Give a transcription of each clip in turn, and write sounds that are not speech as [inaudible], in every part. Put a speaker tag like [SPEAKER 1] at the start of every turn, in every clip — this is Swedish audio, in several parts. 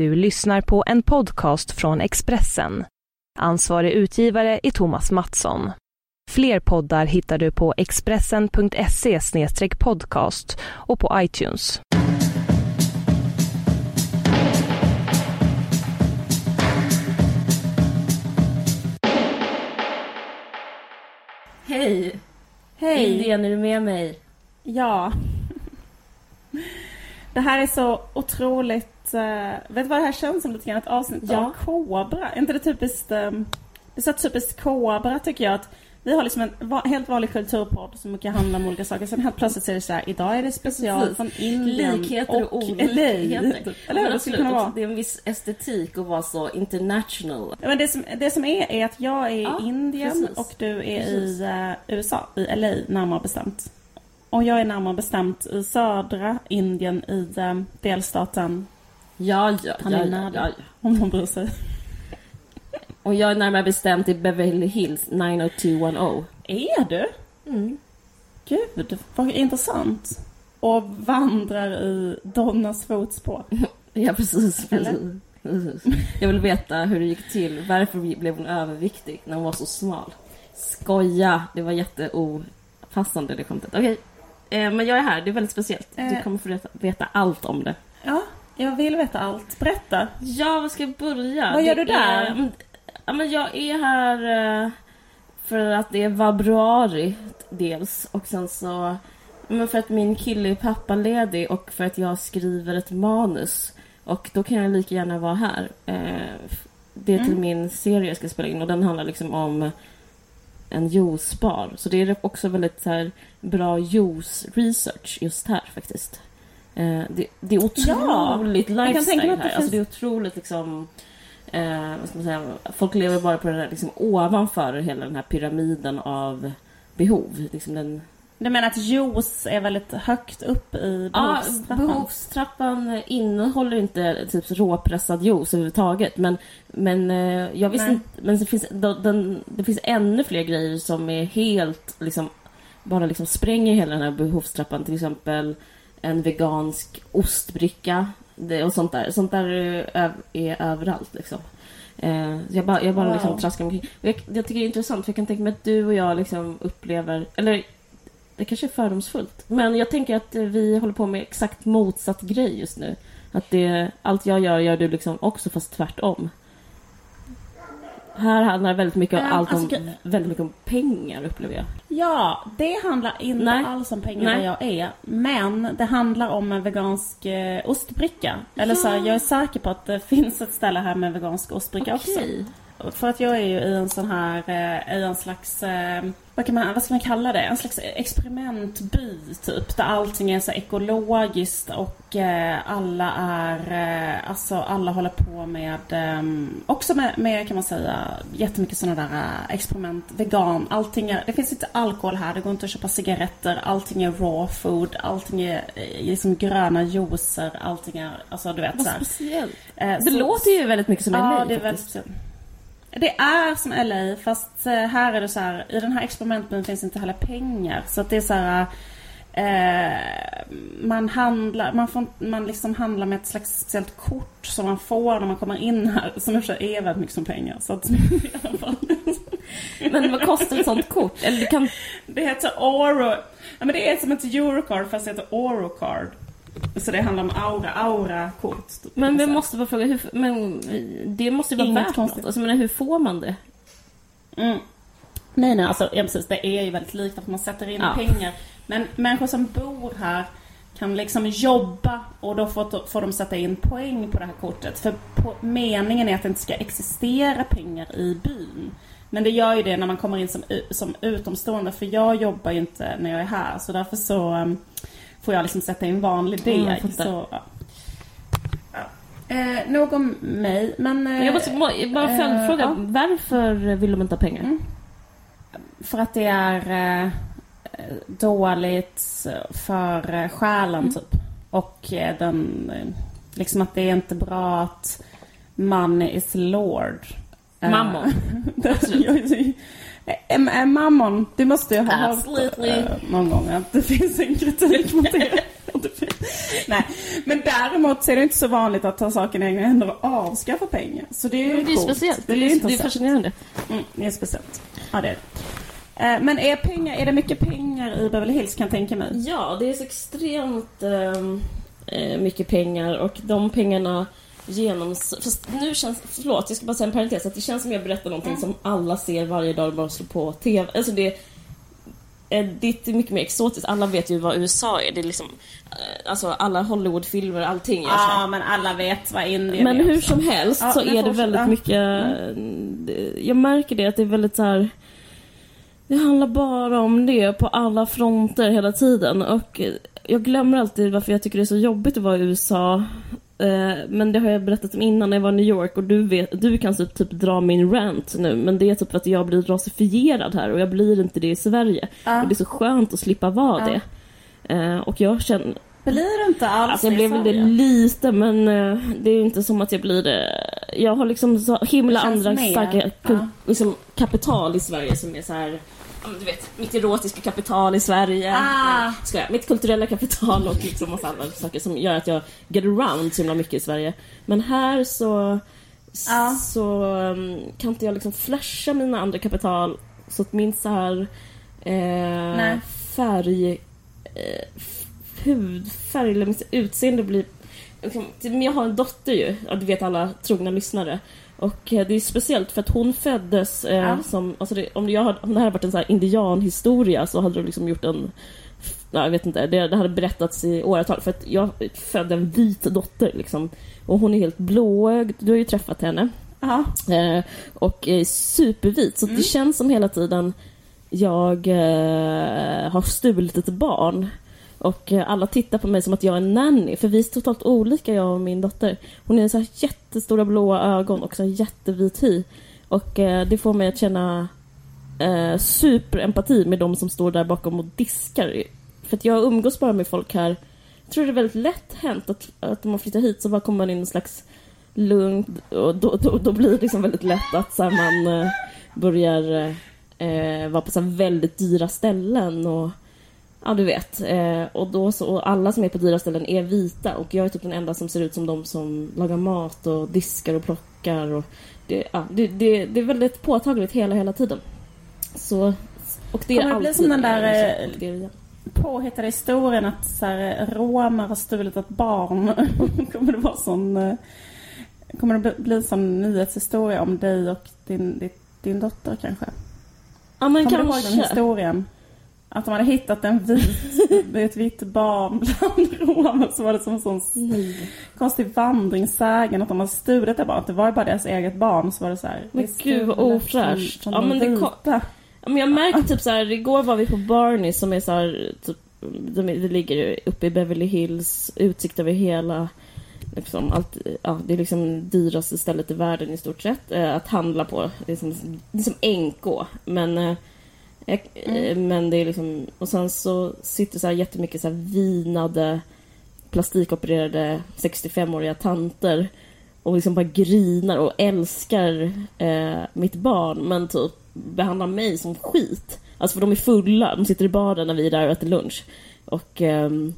[SPEAKER 1] Du lyssnar på en podcast från Expressen. Ansvarig utgivare är Thomas Mattsson. Fler poddar hittar du på expressen.se podcast och på iTunes.
[SPEAKER 2] Hej!
[SPEAKER 3] Hej!
[SPEAKER 2] Indien, är du med mig?
[SPEAKER 3] Ja. Det här är så otroligt... Uh, vet du vad det här känns som lite grann? Ett avsnitt
[SPEAKER 2] Ja.
[SPEAKER 3] av Kobra. Är inte det typiskt... Um, det är så typiskt Kobra tycker jag. att Vi har liksom en va- helt vanlig kulturpodd som mycket handlar om olika saker. Sen helt plötsligt så är det så här, idag är det special
[SPEAKER 2] Precis.
[SPEAKER 3] från Indien
[SPEAKER 2] Likheter och,
[SPEAKER 3] och
[SPEAKER 2] olikheter.
[SPEAKER 3] Eller hur? Det skulle kunna vara.
[SPEAKER 2] Det är en viss estetik att vara så international.
[SPEAKER 3] Men det, som, det som är är att jag är i
[SPEAKER 2] Ja,
[SPEAKER 3] Indien
[SPEAKER 2] precis.
[SPEAKER 3] och du är
[SPEAKER 2] Precis.
[SPEAKER 3] i eh, USA, i LA närmare bestämt. Och jag är närmare bestämt i södra Indien i eh, delstaten,
[SPEAKER 2] Ja, ja,
[SPEAKER 3] Tamil
[SPEAKER 2] ja,
[SPEAKER 3] Nadu.
[SPEAKER 2] ja, ja.
[SPEAKER 3] om man bryr sig.
[SPEAKER 2] Och jag är närmare bestämt i Beverly Hills 90210.
[SPEAKER 3] Är du?
[SPEAKER 2] Mm.
[SPEAKER 3] Gud, vad intressant. Och vandrar i Donnas fotspår. [laughs]
[SPEAKER 2] Ja, precis. Precis. Jag vill veta hur det gick till. Varför blev hon överviktig när hon var så smal? Skoja! Det var jätteopassande det skämtet. Okej, eh, men jag är här. Det är väldigt speciellt. Du
[SPEAKER 3] Eh.
[SPEAKER 2] kommer få veta, allt om det.
[SPEAKER 3] Ja, jag vill veta allt. Berätta.
[SPEAKER 2] Ja, vad ska jag börja?
[SPEAKER 3] Vad gör
[SPEAKER 2] Det
[SPEAKER 3] du där?
[SPEAKER 2] Är, mm, ja, men jag är här eh, för att det är februari dels och sen så men för att min kille är pappaledig och för att jag skriver ett manus. Och då kan jag lika gärna vara här. Eh, det är till
[SPEAKER 3] Mm.
[SPEAKER 2] min serie jag ska spela in och den handlar liksom om en juicebar. Så det är också väldigt så här, bra juice-research just här faktiskt. Eh, det, det är
[SPEAKER 3] Ja,
[SPEAKER 2] otroligt
[SPEAKER 3] tänka
[SPEAKER 2] lifestyle här. Alltså
[SPEAKER 3] finns-
[SPEAKER 2] det är otroligt liksom... Eh, vad ska man säga? Folk lever bara på den här, liksom, ovanför hela den här pyramiden av behov. Liksom den,
[SPEAKER 3] Du menar att juice är väldigt högt upp i
[SPEAKER 2] Ja,
[SPEAKER 3] behovstrappan?
[SPEAKER 2] behovstrappan innehåller inte typ råpressad juice överhuvudtaget. Men, men eh, jag visste
[SPEAKER 3] Nej.
[SPEAKER 2] inte... Men det finns, den, det finns ännu fler grejer som är helt liksom bara liksom spränger hela den här behovstrappan. Till exempel en vegansk ostbricka det, och sånt där. Sånt där är, är överallt liksom. Eh, jag bara, jag bara
[SPEAKER 3] Wow.
[SPEAKER 2] liksom traskar omkring. Jag, jag tycker det är intressant för jag kan tänka mig att du och jag liksom upplever, eller det kanske är fördomsfullt. Men jag tänker att eh, vi håller på med exakt motsatt grej just nu. Att det, allt jag gör, gör du liksom också fast tvärtom. Här handlar väldigt mycket om,
[SPEAKER 3] Ähm,
[SPEAKER 2] allt om,
[SPEAKER 3] alltså,
[SPEAKER 2] väldigt mycket om pengar upplever jag.
[SPEAKER 3] Ja, det handlar inte
[SPEAKER 2] Nej.
[SPEAKER 3] alls om pengar
[SPEAKER 2] Nej.
[SPEAKER 3] där jag är. Men det handlar om en vegansk eh, ostbricka. Eller så här,
[SPEAKER 2] Ja.
[SPEAKER 3] jag är säker på att det [laughs] finns ett ställe här med vegansk ostbricka också.
[SPEAKER 2] Okej.
[SPEAKER 3] För att jag är ju i en sån här, eh, i en slags, eh, vad, kan man, vad ska man kalla det? En slags experimentby typ. Där allting är så ekologiskt och eh, alla är, eh, alltså alla håller på med, eh, också med, med kan man säga, jättemycket såna där eh, experiment, vegan, allting är, det finns inte alkohol här, det går inte att köpa cigaretter, allting är raw food, allting är eh, liksom gröna juicer, allting är, alltså du vet
[SPEAKER 2] Vad
[SPEAKER 3] så
[SPEAKER 2] speciellt.
[SPEAKER 3] Eh,
[SPEAKER 2] Det
[SPEAKER 3] så-
[SPEAKER 2] låter ju väldigt mycket som
[SPEAKER 3] Ja,
[SPEAKER 2] LA
[SPEAKER 3] det är väldigt speciellt. Det är som LA fast eh, här är det så här, i den här experimentbyn finns inte heller pengar. Så att det är så här, eh, man handlar, man, får, man liksom handlar med ett slags speciellt kort som man får när man kommer in här. Som i och för sig är väldigt mycket som pengar. Så att, i alla fall.
[SPEAKER 2] Men vad kostar ett sånt kort? Eller du kan...
[SPEAKER 3] Det heter Oro. Ja, men det är som ett Eurocard fast det heter Orocard. Så det handlar om aura, aura-kort. typ,
[SPEAKER 2] Men vi måste bara fråga, hur, men det måste ju vara
[SPEAKER 3] Inget
[SPEAKER 2] värt
[SPEAKER 3] konstigt.
[SPEAKER 2] något. Alltså, men hur får man det?
[SPEAKER 3] Mm. Nej, nej, alltså ja, precis. Det är ju väldigt likt att man sätter in
[SPEAKER 2] Ja.
[SPEAKER 3] pengar. Men människor som bor här kan liksom jobba och då får, får de sätta in poäng på det här kortet. För på, meningen är att det inte ska existera pengar i byn. Men det gör ju det när man kommer in som, som utomstående. För jag jobbar ju inte när jag är här. Så därför så um, får jag liksom sätta in vanlig
[SPEAKER 2] Mm, jag
[SPEAKER 3] deg.
[SPEAKER 2] fattar.
[SPEAKER 3] så, ja. Eh, nog om mig, men... Eh,
[SPEAKER 2] jag måste må- bara en
[SPEAKER 3] eh,
[SPEAKER 2] följdfråga.
[SPEAKER 3] ja.
[SPEAKER 2] Varför vill de inte ha pengar?
[SPEAKER 3] Mm. För att det är eh, dåligt för eh, själen
[SPEAKER 2] Mm.
[SPEAKER 3] typ. Och eh, den, eh, liksom att det är inte bra att money is lord. Eh,
[SPEAKER 2] Mammon. [laughs] [laughs]
[SPEAKER 3] Mammon, det måste jag ha hört
[SPEAKER 2] Absolutely.
[SPEAKER 3] eh, någon gång att det [laughs] finns en kritik mot det. [laughs] Nej, men däremot så är det inte så vanligt att ta saken i egna händer och avskaffa pengar. Så det är ju
[SPEAKER 2] Det är speciellt.
[SPEAKER 3] Det är,
[SPEAKER 2] Det är, det är fascinerande.
[SPEAKER 3] Mm, det är speciellt. Ja, det är det. Eh, Men är, pengar, är det mycket pengar i Beverly Hills kan jag tänka mig?
[SPEAKER 2] Ja, det är så extremt ehm, eh, mycket pengar och de pengarna genoms... Fast nu känns... Förlåt, jag ska bara säga en parentes. Att det känns som jag berättar någonting som alla ser varje dag bara slår på TV. Alltså det, eh, det är mycket mer exotiskt. Alla vet ju vad USA är. Det är liksom... eh, Alltså alla Hollywoodfilmer, allting.
[SPEAKER 3] Ja, men alla vet vad Indien
[SPEAKER 2] Men
[SPEAKER 3] är
[SPEAKER 2] hur
[SPEAKER 3] också.
[SPEAKER 2] som helst
[SPEAKER 3] Ja,
[SPEAKER 2] så är det väldigt mycket... det- Jag märker det att det är väldigt så här. Det handlar bara om det på alla fronter hela tiden och jag glömmer alltid varför jag tycker det är så jobbigt att vara i USA. Eh, Men det har jag berättat om innan när jag var i New York och du, vet, du kan typ, typ dra min rant nu men det är typ för att jag blir rasifierad här och jag blir inte det i Sverige.
[SPEAKER 3] Ja.
[SPEAKER 2] Och det är så skönt att slippa vara
[SPEAKER 3] Ja.
[SPEAKER 2] det. Eh, Och jag känner,
[SPEAKER 3] Blir du inte alls
[SPEAKER 2] Alltså jag blev väl det lite men eh, det är inte som att jag blir det. Jag har liksom så himla andra
[SPEAKER 3] mer,
[SPEAKER 2] starka
[SPEAKER 3] ja.
[SPEAKER 2] liksom, kapital i Sverige som är så här. Du vet, mitt erotiska kapital i Sverige.
[SPEAKER 3] Ah.
[SPEAKER 2] Ska jag? Mitt kulturella kapital och liksom massa andra saker som gör att jag get around så himla mycket i Sverige. Men här så,
[SPEAKER 3] Ja.
[SPEAKER 2] så um, kan inte jag liksom flasha mina andra kapital så att min så här eh, färg eh, hudfärg eller mitt utseende blir... liksom, jag har en dotter ju, ja, det vet alla trogna lyssnare. Och eh, det är speciellt för att hon föddes eh,
[SPEAKER 3] Ja.
[SPEAKER 2] som... Alltså det, om, jag om det här hade varit en så indianhistoria så hade de liksom gjort en... Nej, jag vet inte, det, det hade berättats i åratal. För att jag födde en vit dotter liksom. Och hon är helt blåögd. Du har ju träffat henne.
[SPEAKER 3] Ja.
[SPEAKER 2] Eh, och är supervit. Så att det känns som hela tiden jag eh, har stulit ett barn. Och eh, alla tittar på mig som att jag är en nanny. För vi är totalt olika jag och min dotter. Hon har så här jättestora blåa ögon och så här jättevit hy. Och eh, det får mig att känna eh, superempati med de som står där bakom och diskar. För att jag umgås bara med folk här. Jag tror det är väldigt lätt hänt att, att om man flyttar hit så bara kommer man in i en slags lugn och då, då, då blir det liksom väldigt lätt att så här, man eh, börjar eh, vara på så här, väldigt dyra ställen och ja du vet. Eh, och, då så, och alla som är på dyra ställen är vita och jag är typ den enda som ser ut som de som lagar mat och diskar och plockar och det, ja, det, det, det är väldigt påtagligt hela, hela tiden. Så, och det är
[SPEAKER 3] Kommer det bli som den där, eh,
[SPEAKER 2] är.
[SPEAKER 3] Påhittade historien att så här, romer har stulit ett barn. [laughs] kommer det vara sån... eh, Kommer det bli- en sån nyhetshistoria om dig och din, din, din dotter kanske?
[SPEAKER 2] Ja men
[SPEAKER 3] Kommer du ihåg den
[SPEAKER 2] kanske.
[SPEAKER 3] historien? Att de hade hittat en vit, [laughs] ett vitt barn bland [laughs] romer så var det som en sån
[SPEAKER 2] Nej.
[SPEAKER 3] konstig vandringssägen att de hade stulit det barnet. Det var ju bara deras eget barn så var det så här.
[SPEAKER 2] Men gud, vad ofräscht. Ja, men
[SPEAKER 3] de
[SPEAKER 2] det kom-
[SPEAKER 3] vita.
[SPEAKER 2] Ja, men jag märkte typ så här, igår var vi på Barney som är så här, typ, de, det ligger uppe i Beverly Hills, utsikt över hela, liksom allt, ja, det är liksom dyraste stället i världen i stort sett eh, att handla på. Det är som, det är som NK, men eh, jag, eh, men det är liksom, och sen så sitter så här jättemycket så här vinade plastikopererade 65-åriga tanter och liksom bara grinar och älskar eh, mitt barn men typ behandlar mig som skit. Alltså för de är fulla, de sitter i baren när vi är där och äter lunch. Och ehm,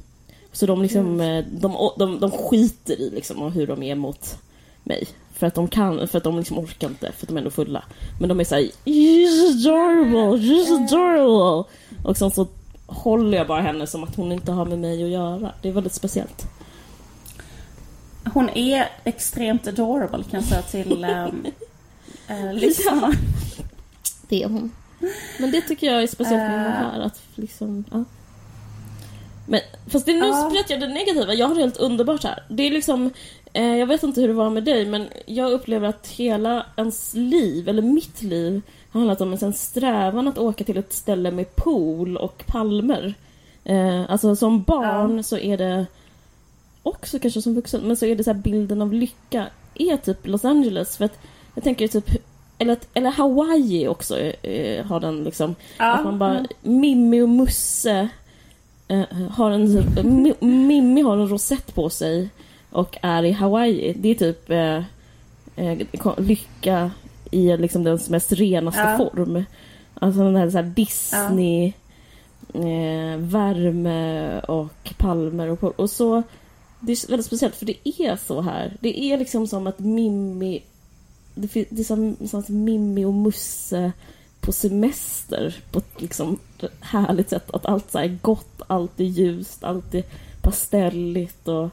[SPEAKER 2] så de liksom, eh, de, de, de skiter i liksom hur de är mot mig. För att de kan, för att de liksom orkar inte, för att de är ändå fulla. Men de är såhär You're adorable, you're adorable. Och sen så håller jag bara henne som att hon inte har med mig att göra. Det är väldigt speciellt.
[SPEAKER 3] Hon är extremt adorable kan jag säga till [laughs] ähm, äh, lyssnarna.
[SPEAKER 2] Det är hon. Men det tycker jag är speciellt med henne
[SPEAKER 3] Eh.
[SPEAKER 2] här. Att liksom, ja. Men, fast det nu
[SPEAKER 3] Ja.
[SPEAKER 2] berättar jag det negativa. Jag har det helt underbart här. Det är liksom, jag vet inte hur det var med dig, men jag upplever att hela ens liv, eller mitt liv, har handlat om en strävan att åka till ett ställe med pool och palmer. Eh, alltså som barn så är det, också kanske som vuxen, men så är det så bilden av lycka är typ Los Angeles. För att jag tänker typ, eller, eller Hawaii också eh, har den liksom. Att man bara, Mimmi och Musse eh, har en, Mi- Mimmi har en rosett på sig och är i Hawaii. Det är typ eh, eh, lycka i liksom dens mest renaste
[SPEAKER 3] Ja.
[SPEAKER 2] form. Alltså den här, så här Disney eh, värme och palmer och, och så. Det är väldigt speciellt för det är så här. Det är liksom som att Mimmi... Det, det är som, som att Mimmi och Musse på semester på ett liksom härligt sätt. Att allt så är gott, allt är ljust, allt är pastelligt och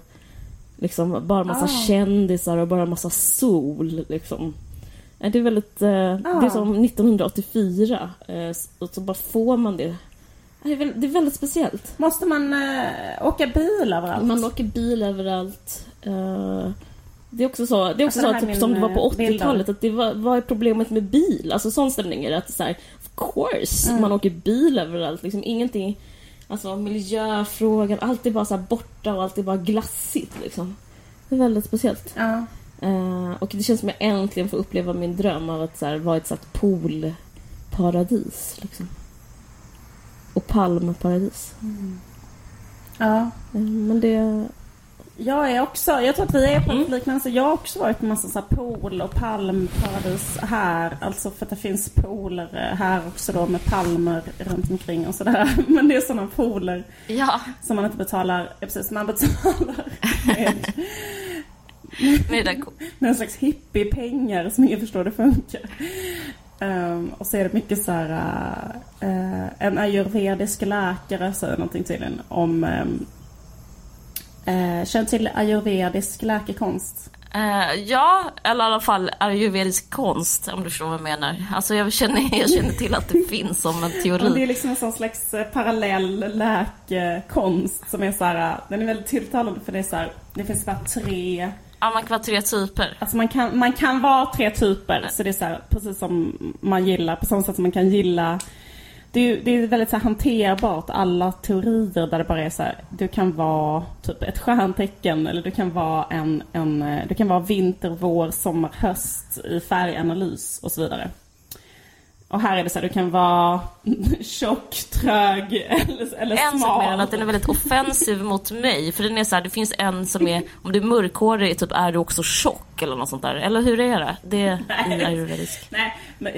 [SPEAKER 2] liksom bara massa ah. kändisar och bara massa sol liksom. Det är väldigt... Eh, ah. Det är som 1984. Eh, och så bara får man det. Det är, väldigt, det är väldigt speciellt.
[SPEAKER 3] Måste man eh, åka bil överallt?
[SPEAKER 2] Man åker bil överallt. Eh, det är också så, det är också alltså, så typ, som det var på 80-talet, att det var, vad är problemet med bil? Alltså sån stämning är det att så här, of course, mm. man åker bil överallt. Liksom ingenting, alltså miljöfrågan, allt är bara så borta och allt är bara glassigt liksom. Det är väldigt speciellt.
[SPEAKER 3] Ja.
[SPEAKER 2] Uh, och det känns som att jag äntligen får uppleva min dröm av att så här, vara ett sånt poolparadis. Liksom. Och palmparadis.
[SPEAKER 3] Mm. Ja.
[SPEAKER 2] Uh, men det...
[SPEAKER 3] Jag är också, jag tror att vi är på ett mm. liknande Jag har också varit på massa så pool och palmparadis här. Alltså för att det finns pooler här också då med palmer runt omkring och sådär. [laughs] Men det är sådana pooler
[SPEAKER 2] ja.
[SPEAKER 3] som man inte betalar, ja, precis, man betalar med [laughs] med en slags hippiepengar som ingen förstår det funkar. Um, och så är det mycket så här, uh, en ayurvedisk läkare säger någonting tydligen om um, uh, Känner till ayurvedisk läkekonst?
[SPEAKER 2] Uh, ja, eller i alla fall ayurvedisk konst om du förstår vad jag menar. Alltså jag känner, jag känner till att det [laughs] finns som en teori.
[SPEAKER 3] Och det är liksom en sån slags parallell läkekonst som är så här, den är väldigt tilltalande för det är så här, det finns bara tre
[SPEAKER 2] Ja, man kan vara tre typer.
[SPEAKER 3] Alltså man kan, man kan vara tre typer. Så det är så här, precis som man gillar, på samma sätt som man kan gilla det är, det är väldigt så här hanterbart, alla teorier där det bara är så här, du kan vara typ ett stjärntecken eller du kan vara en, en eh, du kan vara vinter, vår, sommar, höst i färganalys och så vidare. Och här är det så här, du kan vara [laughs] tjock, trög eller, eller
[SPEAKER 2] en
[SPEAKER 3] smal. En sak
[SPEAKER 2] med att den är väldigt offensiv mot mig. För den är så här, det finns en som är, om du är mörkhårig, typ är du också tjock eller något sånt där. Eller hur är det? Det [laughs] är ju risk.
[SPEAKER 3] Nej, men,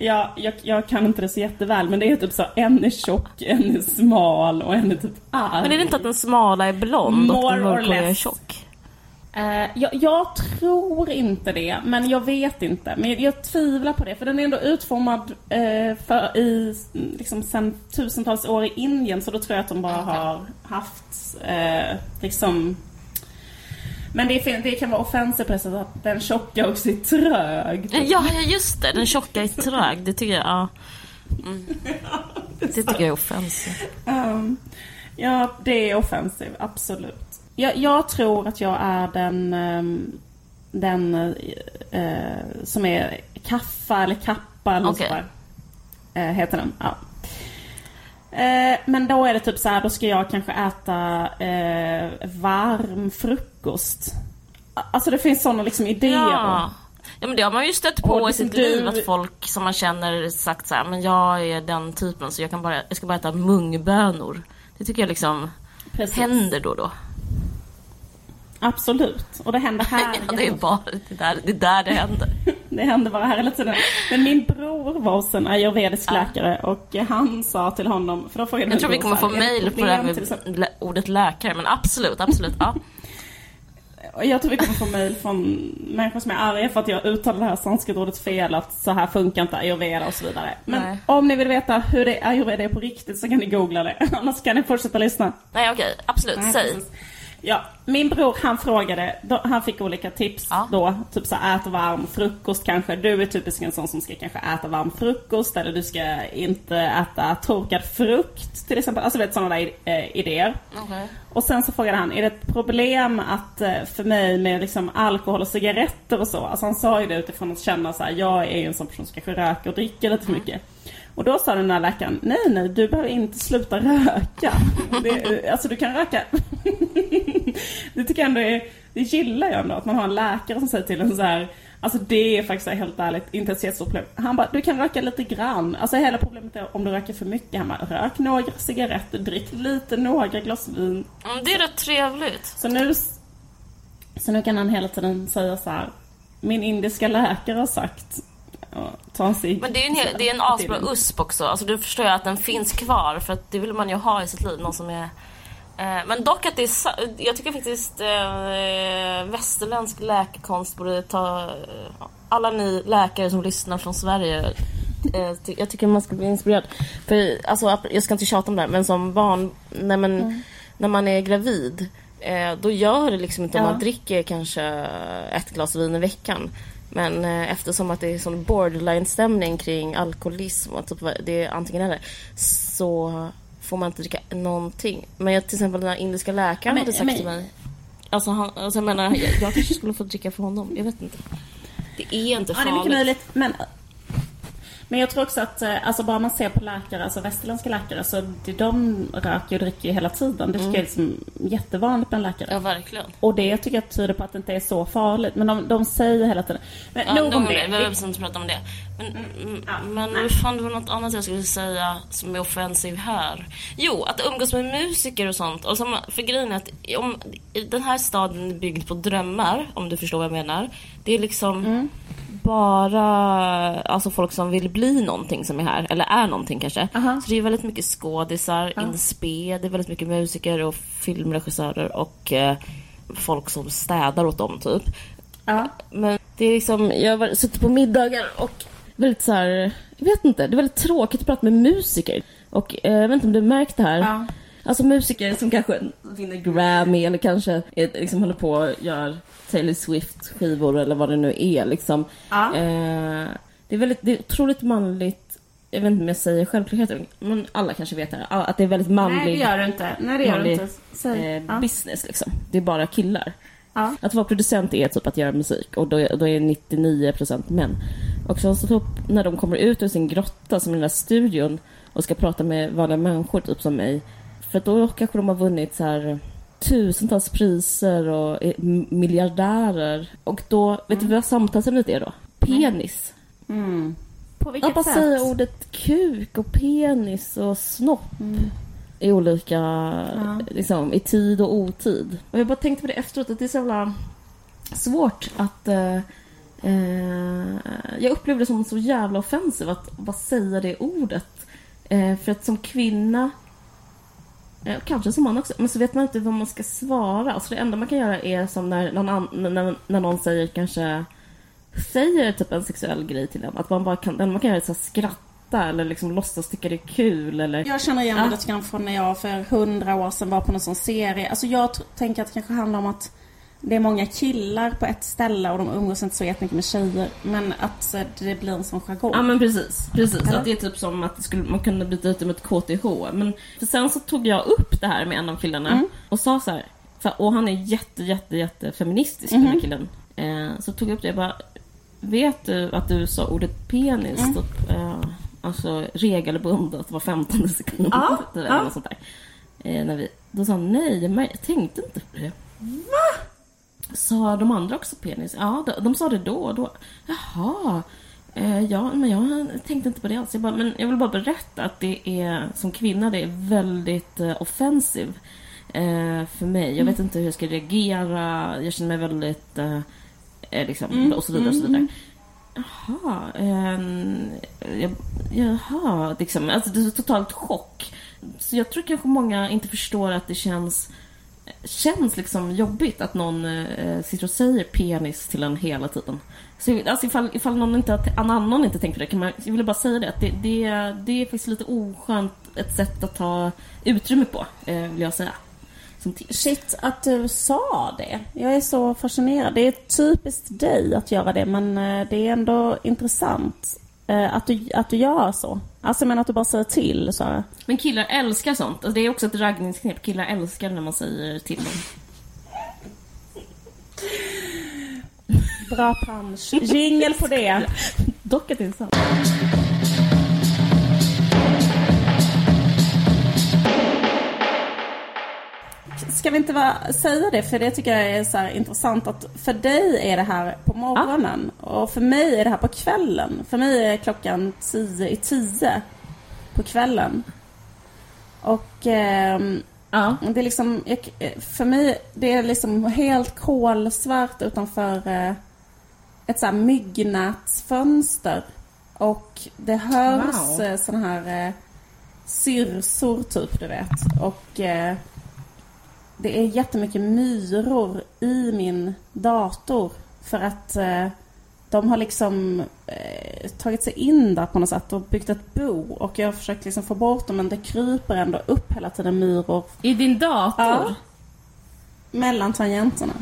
[SPEAKER 3] jag, jag, jag kan inte det så jätteväl. Men det är typ så, en är tjock, en är smal och en är typ arg.
[SPEAKER 2] Men är det inte att den smala är blond More och den mörkhåriga är tjock?
[SPEAKER 3] Uh, jag, jag, tror inte det, men jag vet inte. Men jag, tvivlar på det, för den är ändå utformad uh, för, i, liksom, sen tusentals år i Indien, så då tror jag att de bara har haft uh, liksom men det, det, kan vara offensivt på det sättet att den tjocka också är trög.
[SPEAKER 2] Ja, just det. Den tjocka är trög. Det tycker jag, ja. Mm. [laughs] det, tycker jag är offensivt.
[SPEAKER 3] Um, ja, det är offensivt, absolut. Jag, jag, tror att jag är den, ehm, den uh, som är kaffa eller kappa eller okay. så uh, heter den. Ja. Uh, men då är det typ så här, då ska jag kanske äta varm frukost. Alltså det finns sådana liksom idéer.
[SPEAKER 2] Ja. Ja men det har man ju stött på och i sitt du... liv att folk som man känner sagt så här, men jag är den typen så jag kan bara, jag ska bara äta mungbönor. Det tycker jag liksom Precis. händer då och då.
[SPEAKER 3] Absolut. Och det händer här. [laughs]
[SPEAKER 2] ja, det är bara det där det, där det händer. [laughs]
[SPEAKER 3] det händer bara här hela tiden. Men min bror var hos en ayurvedisk ja. läkare och han sa till honom, för då frågade
[SPEAKER 2] Jag tror vi kommer få mail på det här med ordet läkare, men absolut, absolut. Ja. [laughs]
[SPEAKER 3] Jag tror vi kommer få mail från människor som är arga för att jag uttalar det här sanskritordet fel, att så här funkar inte ayurveda och så vidare. Men Nej. om ni vill veta hur det ayurveda är på riktigt så kan ni googla det. Annars kan ni fortsätta lyssna.
[SPEAKER 2] Nej okej, absolut, Nej, säg. Precis.
[SPEAKER 3] Ja, min bror han frågade, då, han fick olika tips ja. då. Typ så ät varm frukost kanske. Du är typiskt en sån som ska kanske äta varm frukost. Eller du ska inte äta torkad frukt till exempel. Alltså vet sådana där äh, idéer.
[SPEAKER 2] Okay.
[SPEAKER 3] Och sen så frågade han, är det ett problem att äh, för mig med liksom alkohol och cigaretter och så? Alltså han sa ju det utifrån att känna så här, jag är ju en sån person som kanske röker och dricker lite för mm. mycket. Och då sa den där läkaren, nej nej du behöver inte sluta röka. Det, alltså du kan röka. [laughs] det tycker jag ändå är, det gillar jag ändå att man har en läkare som säger till en så här, Alltså det är faktiskt helt ärligt inte ett jättestort problem. Han bara, du kan röka lite grann. Alltså hela problemet är om du röker för mycket. Han bara, rök några cigaretter, drick lite, några glas vin.
[SPEAKER 2] Mm, det är rätt trevligt.
[SPEAKER 3] Så nu, så nu kan han hela tiden säga så här, min indiska läkare har sagt ta en cigg.
[SPEAKER 2] Men det är en, hel, det är en asbra USP också. Alltså då förstår jag att den finns kvar för att det vill man ju ha i sitt liv. Någon som är... Eh, men dock att det är... Jag tycker faktiskt eh, västerländsk läkekonst borde ta... Eh, alla ni läkare som lyssnar från Sverige. Ty, jag tycker man ska bli inspirerad. För alltså, jag ska inte tjata om det här men som barn, när man, när man är gravid. Eh, då gör det liksom inte om
[SPEAKER 3] Ja.
[SPEAKER 2] man dricker kanske ett glas vin i veckan. Men eftersom att det är sån borderline-stämning kring alkoholism och typ, det är antingen eller. Så får man inte dricka någonting. Men jag, till exempel den här indiska läkaren
[SPEAKER 3] Ja, men-
[SPEAKER 2] hade sagt
[SPEAKER 3] men-
[SPEAKER 2] till mig. Alltså, han, alltså jag menar, jag, jag kanske skulle få dricka för honom. Jag vet inte. Det är inte
[SPEAKER 3] Ja, det är
[SPEAKER 2] farligt.
[SPEAKER 3] mycket möjligt. Men, men jag tror också att, eh, alltså bara man ser på läkare, alltså västerländska läkare, så det, de röker och dricker ju hela tiden. Det tycker jag är liksom jättevanligt bland läkare.
[SPEAKER 2] Ja, verkligen.
[SPEAKER 3] Och det tycker jag tyder på att det inte är så farligt. Men de, de säger hela tiden. Men
[SPEAKER 2] Ja,
[SPEAKER 3] nog om det.
[SPEAKER 2] Vi behöver inte prata om det. Men, mm, men vad fan, det var något annat jag skulle säga som är offensiv här. Jo, att umgås med musiker och sånt. Och som, för grejen är att om, den här staden är byggd på drömmar, om du förstår vad jag menar. Det är liksom bara alltså folk som vill bli någonting som är här, eller är någonting kanske.
[SPEAKER 3] Aha.
[SPEAKER 2] Så det är väldigt mycket skådisar, in spe, det är väldigt mycket musiker och filmregissörer och eh, folk som städar åt dem typ.
[SPEAKER 3] Ja.
[SPEAKER 2] Men det är liksom, jag har suttit på middagar och väldigt så här, jag vet inte, det är väldigt tråkigt att prata med musiker. Och eh, jag vet inte om du har märkt det här. Alltså musiker som kanske vinner Grammy eller kanske är, liksom håller på och gör Taylor Swift skivor eller vad det nu är liksom.
[SPEAKER 3] Ja.
[SPEAKER 2] Eh, det är väldigt, det är otroligt manligt, jag vet inte om jag säger självklarheter, men alla kanske vet det här, att det är väldigt manligt
[SPEAKER 3] Nej, det gör du inte. Nej, det gör
[SPEAKER 2] manlig,
[SPEAKER 3] inte. Säg.
[SPEAKER 2] eh,
[SPEAKER 3] ja.
[SPEAKER 2] business liksom. Det är bara killar.
[SPEAKER 3] Ja.
[SPEAKER 2] Att vara producent är typ att göra musik och då är, då är 99% män. Och sen så typ, när de kommer ut ur sin grotta som i den där studion och ska prata med vanliga människor typ som mig. För då kanske de har vunnit så här tusentals priser och är miljardärer. Och då, vet du vad samtalsämnet är då? Penis.
[SPEAKER 3] Mm. På vilket
[SPEAKER 2] Att bara
[SPEAKER 3] sätt?
[SPEAKER 2] säga ordet kuk och penis och snopp i olika, liksom, i tid och otid. Och jag bara tänkte på det efteråt, att det är så jävla svårt att... Eh, eh, jag upplevde det som så jävla offensivt att bara säga det ordet. Eh, för att som kvinna, kanske som man också, men så vet man inte vad man ska svara. Så det enda man kan göra är som när någon, när, när någon säger kanske säger typ en sexuell grej till en. Att man bara kan, man kan göra så här skratta eller liksom låtsas tycka det är kul eller...
[SPEAKER 3] Jag känner igen det lite grann från när jag för hundra år sedan var på någon sån serie. Alltså jag tänker att det kanske handlar om att det är många killar på ett ställe och de umgås inte så jättemycket med tjejer. Men att eh, det blir en sån jargong.
[SPEAKER 2] Ja men precis, precis.
[SPEAKER 3] Eller?
[SPEAKER 2] Att det är typ som att det skulle, man kunde byta ut det med ett KTH. Men för sen så tog jag upp det här med en av killarna
[SPEAKER 3] Mm.
[SPEAKER 2] och sa så här, för, och han är jätte, jätte, jätte feministisk den
[SPEAKER 3] Mhm.
[SPEAKER 2] här killen. Eh, så tog jag upp det, jag bara, vet du att du sa ordet penis
[SPEAKER 3] Mm.
[SPEAKER 2] typ, eh, alltså regelbundet var 15 sekund
[SPEAKER 3] Ja, [laughs]
[SPEAKER 2] eller
[SPEAKER 3] ja.
[SPEAKER 2] något sånt där. Eh, när vi, då sa han nej, jag tänkte inte på det. Va? Sa de andra också penis? Ja, de, de sa det då och då. Jaha. Eh, ja, men jag tänkte inte på det alls. Jag, bara, men jag vill bara berätta att det är, som kvinna, det är väldigt eh, offensiv eh, för mig. Jag vet inte hur jag ska reagera. Jag känner mig väldigt, eh, eh, liksom, och så vidare och så vidare. Jaha, ehm, jag, jaha, liksom, alltså det är totalt chock. Så jag tror kanske många inte förstår att det känns känns liksom jobbigt att någon eh, sitter och säger penis till en hela tiden. Så alltså ifall, ifall någon inte, en annan inte tänkt på det, kan man, jag ville bara säga det, att det, det, det är faktiskt lite oskönt ett sätt att ta utrymme på, eh, vill jag säga. Som.
[SPEAKER 3] Shit, att du sa det. Jag är så fascinerad. Det är typiskt dig att göra det, men eh, det är ändå intressant eh, att du, att du gör så. Alltså menar att du bara säger till så.
[SPEAKER 2] Men killar älskar sånt. Alltså, det är också ett raggningsknep. Killar älskar när man säger till dem.
[SPEAKER 3] Bra punch. Jingel på det.
[SPEAKER 2] Dock att det
[SPEAKER 3] Ska vi inte bara säga det? För det tycker jag är så här intressant att för dig är det här på morgonen och för mig är det här på kvällen. För mig är klockan tio i tio på kvällen. Och ehm,
[SPEAKER 2] Ja.
[SPEAKER 3] det är liksom, för mig, det är liksom helt kolsvart utanför eh, ett så här myggnätsfönster Och det hörs
[SPEAKER 2] Wow.
[SPEAKER 3] wow. såna här eh, syrsor typ, du vet. Och eh, det är jättemycket myror i min dator. För att eh, de har liksom eh, tagit sig in där på något sätt och byggt ett bo. Och jag har försökt liksom få bort dem men det kryper ändå upp hela tiden myror
[SPEAKER 2] I din dator?
[SPEAKER 3] Ja. mellan tangenterna.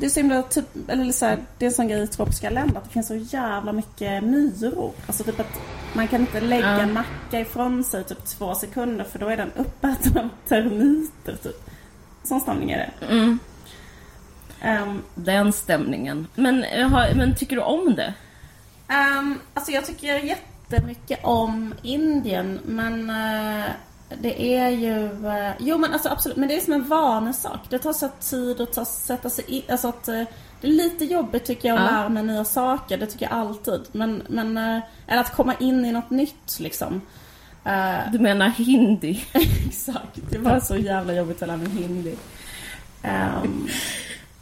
[SPEAKER 3] Det är så himla typ, eller så här, det är en sån grej i tropiska länder att det finns så jävla mycket myror. Alltså typ att man kan inte lägga en macka ifrån sig typ två sekunder för då är den uppäten av termiter typ. Sån stämning är det.
[SPEAKER 2] Mm,
[SPEAKER 3] Ehm,
[SPEAKER 2] den stämningen. Men, har- men tycker du om det?
[SPEAKER 3] Ehm, alltså jag tycker jättemycket om Indien men eh, det är ju... eh, jo men alltså absolut, men det är som en vanesak. Det tar så tid att ta, sätta sig in. Alltså att eh, det är lite jobbigt tycker jag att
[SPEAKER 2] Ja.
[SPEAKER 3] lära mig nya saker. Det tycker jag alltid. Men, men eh, eller att komma in i något nytt liksom.
[SPEAKER 2] Du menar hindi? [laughs]
[SPEAKER 3] Exakt. Det var så jävla jobbigt att lära mig hindi. Ehm,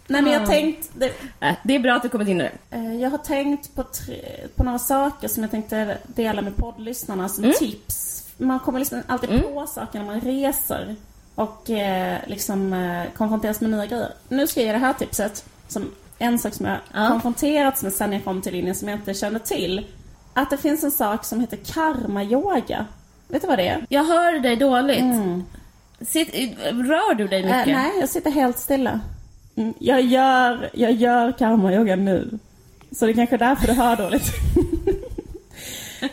[SPEAKER 3] nej men jag
[SPEAKER 2] Ja.
[SPEAKER 3] tänkt... Det,
[SPEAKER 2] Äh, det är bra att du kommit in i det.
[SPEAKER 3] Jag har tänkt på, tre, på några saker som jag tänkte dela med poddlyssnarna som
[SPEAKER 2] Mm.
[SPEAKER 3] tips. Man kommer liksom alltid
[SPEAKER 2] Mm.
[SPEAKER 3] på saker när man reser och eh, liksom eh, konfronteras med nya grejer. Nu ska jag ge det här tipset. Som en sak som jag
[SPEAKER 2] Ja.
[SPEAKER 3] konfronterats med sen jag kom till Indien som jag inte kände till. Att det finns en sak som heter karma-yoga. Vet du vad det är?
[SPEAKER 2] Jag hör dig dåligt.
[SPEAKER 3] Mm.
[SPEAKER 2] Sitt, rör du dig mycket?
[SPEAKER 3] Eh, nej, jag sitter helt stilla. Mm, jag gör, jag gör karma-yoga nu. Så det är kanske är därför du hör dåligt. [laughs]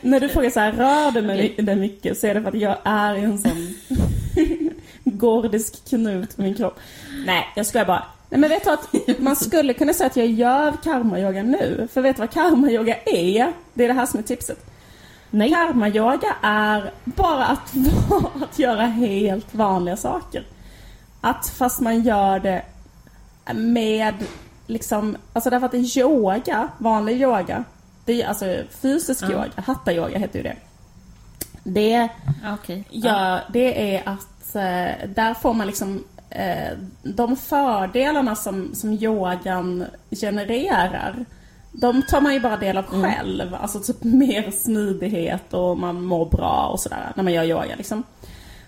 [SPEAKER 3] När du frågar så här, rör du mig det mycket? Så är det för att jag är en sån [laughs] gordisk knut på min kropp. Nej, jag skojar bara. Nej men vet du att man skulle kunna säga att jag gör karma-yoga nu. För vet du vad karma-yoga är? Det är det här som är tipset.
[SPEAKER 2] Nej.
[SPEAKER 3] Karma-yoga är bara att, [laughs] att göra helt vanliga saker. Att fast man gör det med liksom, alltså därför att det är yoga, vanlig yoga. Det är alltså fysisk
[SPEAKER 2] Ja.
[SPEAKER 3] yoga, hatta-yoga heter ju det. Det
[SPEAKER 2] Okej.
[SPEAKER 3] gör, det är att eh, där får man liksom eh, de fördelarna som, som yogan genererar. De tar man ju bara del av själv. Alltså typ mer smidighet och man mår bra och sådär när man gör yoga liksom.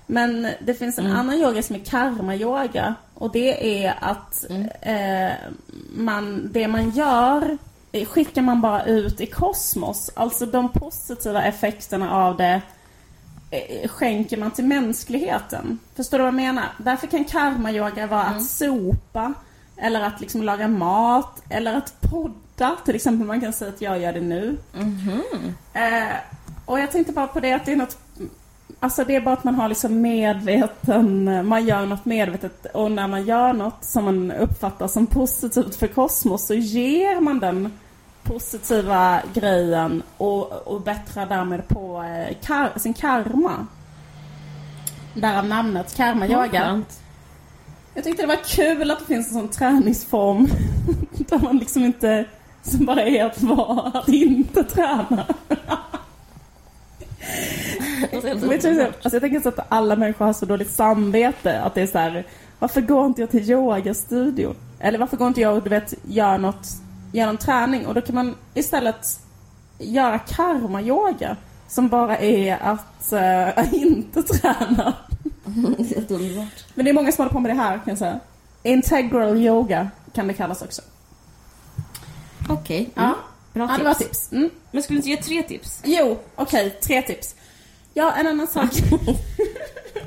[SPEAKER 3] Men det finns en annan yoga som är karma-yoga. Och det är att eh, man, det man gör skickar man bara ut i kosmos. Alltså de positiva effekterna av det eh, skänker man till mänskligheten. Förstår du vad jag menar? Därför kan karma-yoga vara att sopa, eller att liksom laga mat, eller att podda. Till exempel, man kan säga att jag gör det nu. Eh, och jag tänkte bara på det att det är något Alltså det är bara att man har liksom medveten, man gör något medvetet och när man gör något som man uppfattar som positivt för kosmos så ger man den positiva grejen och, och bättrar därmed på eh, kar, sin karma. Därav namnet karma-yoga.
[SPEAKER 2] Skönt.
[SPEAKER 3] Jag tyckte det var kul att det finns en sån träningsform [laughs] där man liksom inte, som bara är att vara, att inte träna. Alltså jag tänker så att alla människor har så dåligt samvete att det är så här. Varför går inte jag till yogastudion? Eller varför går inte jag och du vet, gör något, någon träning? Och då kan man istället göra karma-yoga. Som bara är att eh, [laughs] inte träna.
[SPEAKER 2] Helt underbart.
[SPEAKER 3] Men det är många som håller på med det här kan jag säga. Integral yoga kan det kallas också.
[SPEAKER 2] Okej.
[SPEAKER 3] Ja.
[SPEAKER 2] Mm. Bra
[SPEAKER 3] Ja, det var
[SPEAKER 2] tips.
[SPEAKER 3] tips. Mm.
[SPEAKER 2] Men skulle du inte ge tre tips?
[SPEAKER 3] Jo, okej, tre tips. Ja, en annan sak. [laughs]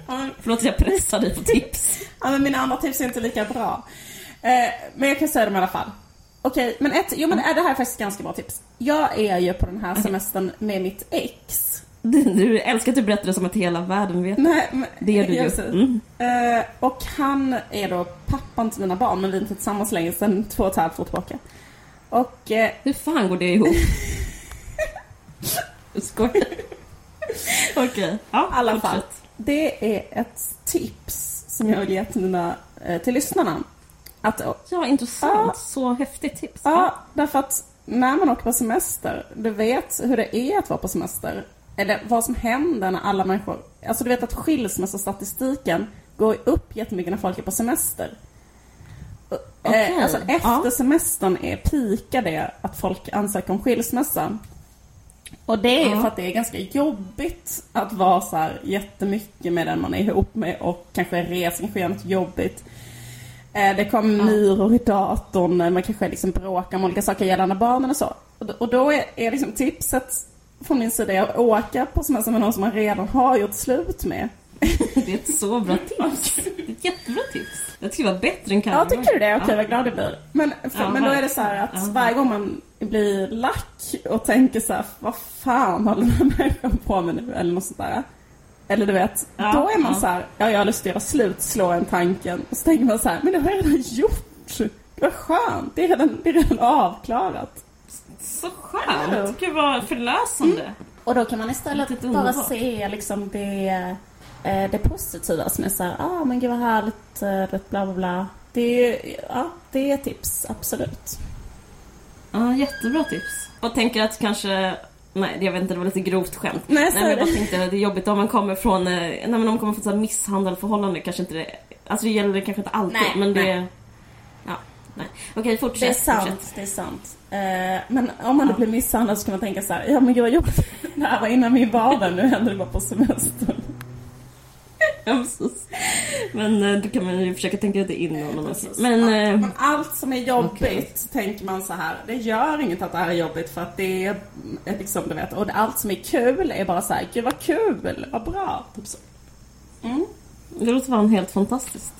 [SPEAKER 3] ja,
[SPEAKER 2] Förlåt att jag pressar dig på tips.
[SPEAKER 3] Ja, men mina andra tips är inte lika bra. Eh, men jag kan säga dem i alla fall. Okej, men ett, jo men det här är faktiskt ganska bra tips. Jag är ju på den här semestern med mitt ex. [laughs]
[SPEAKER 2] Du, älskar att du berättar det som att hela världen vet.
[SPEAKER 3] Nej, men,
[SPEAKER 2] Det gör du ju. Mm.
[SPEAKER 3] Eh, och han är då pappan till mina barn, men vi är inte tillsammans längre sedan två och ett halvt år tillbaka. Och eh,
[SPEAKER 2] Hur fan går det ihop? [laughs] Skojar. Okej. Ja,
[SPEAKER 3] i alla fall, det är ett tips som jag vill ge till, mina, eh, till lyssnarna. Att
[SPEAKER 2] Ja, intressant.
[SPEAKER 3] Ja.
[SPEAKER 2] Så häftigt tips.
[SPEAKER 3] Ja, därför att när man åker på semester, du vet hur det är att vara på semester. Eller vad som händer när alla människor... Alltså du vet att skilsmässostatistiken går upp jättemycket när folk är på semester. Eh, alltså efter
[SPEAKER 2] Ja.
[SPEAKER 3] semestern är pika det att folk ansöker om skilsmässa. Och det är ju
[SPEAKER 2] Ja.
[SPEAKER 3] för att det är ganska jobbigt att vara så här jättemycket med den man är ihop med och kanske reser, kanske gör något jobbigt. Eh, Det kommer myror i datorn, eh, man kanske liksom bråkar om olika saker gällande barnen och så. Och då- är, är liksom tipset från min sida att åka på semester med någon som man redan har gjort slut med. [laughs]
[SPEAKER 2] Det är ett så bra [laughs] tips. Det är ett jättebra tips. Jag tycker det var bättre än
[SPEAKER 3] Ja,
[SPEAKER 2] Kalmar.
[SPEAKER 3] tycker du det? Okej,
[SPEAKER 2] Ja.
[SPEAKER 3] vad glad jag blir. Men, för,
[SPEAKER 2] Ja,
[SPEAKER 3] men då är det så här att
[SPEAKER 2] ja.
[SPEAKER 3] varje gång man blir lack och tänker så här, vad fan håller den här människan på med nu? Eller något sånt där. Eller du vet,
[SPEAKER 2] Ja,
[SPEAKER 3] då är man
[SPEAKER 2] ja.
[SPEAKER 3] så här, ja jag har lust att göra slut, slår en tanken. Och så tänker man så här, men det har jag redan gjort. Vad skönt, det är redan, det är redan avklarat.
[SPEAKER 2] Så skönt. Gud vad förlösande.
[SPEAKER 3] Och då kan man istället bara se liksom det, eh, det positiva som är så här, ah men gud vad härligt, eh, bla bla bla. Det är, ja, det är tips, absolut.
[SPEAKER 2] Ja, jättebra tips. Och tänker att kanske... Nej, jag vet inte, det var lite grovt skämt.
[SPEAKER 3] Nej,
[SPEAKER 2] Nej, men jag bara tänkte det är jobbigt om man kommer från... eh, Nej, men om man kommer från så här misshandel förhållande kanske inte det... Alltså det gäller det kanske inte alltid,
[SPEAKER 3] Nej,
[SPEAKER 2] men det...
[SPEAKER 3] nej.
[SPEAKER 2] Ja, nej. Okej, fortsätt.
[SPEAKER 3] Det är sant,
[SPEAKER 2] Fortsätt.
[SPEAKER 3] det är sant. Eh, men om man då blir misshandlad så kan man tänka så här, ja men gud vad jobbigt. [laughs] Det här var innan min vardag, nu händer det bara på semestern. [laughs]
[SPEAKER 2] Ja. Men eh, då kan man ju försöka tänka lite
[SPEAKER 3] Precis.
[SPEAKER 2] Men...
[SPEAKER 3] Ja,
[SPEAKER 2] eh,
[SPEAKER 3] men allt som är jobbigt
[SPEAKER 2] okej.
[SPEAKER 3] tänker man så här, det gör inget att det här är jobbigt för att det är är liksom, du vet, och allt som är kul är bara så här, gud vad kul, vad bra. Typ så. Mm.
[SPEAKER 2] Det låter fan helt fantastiskt.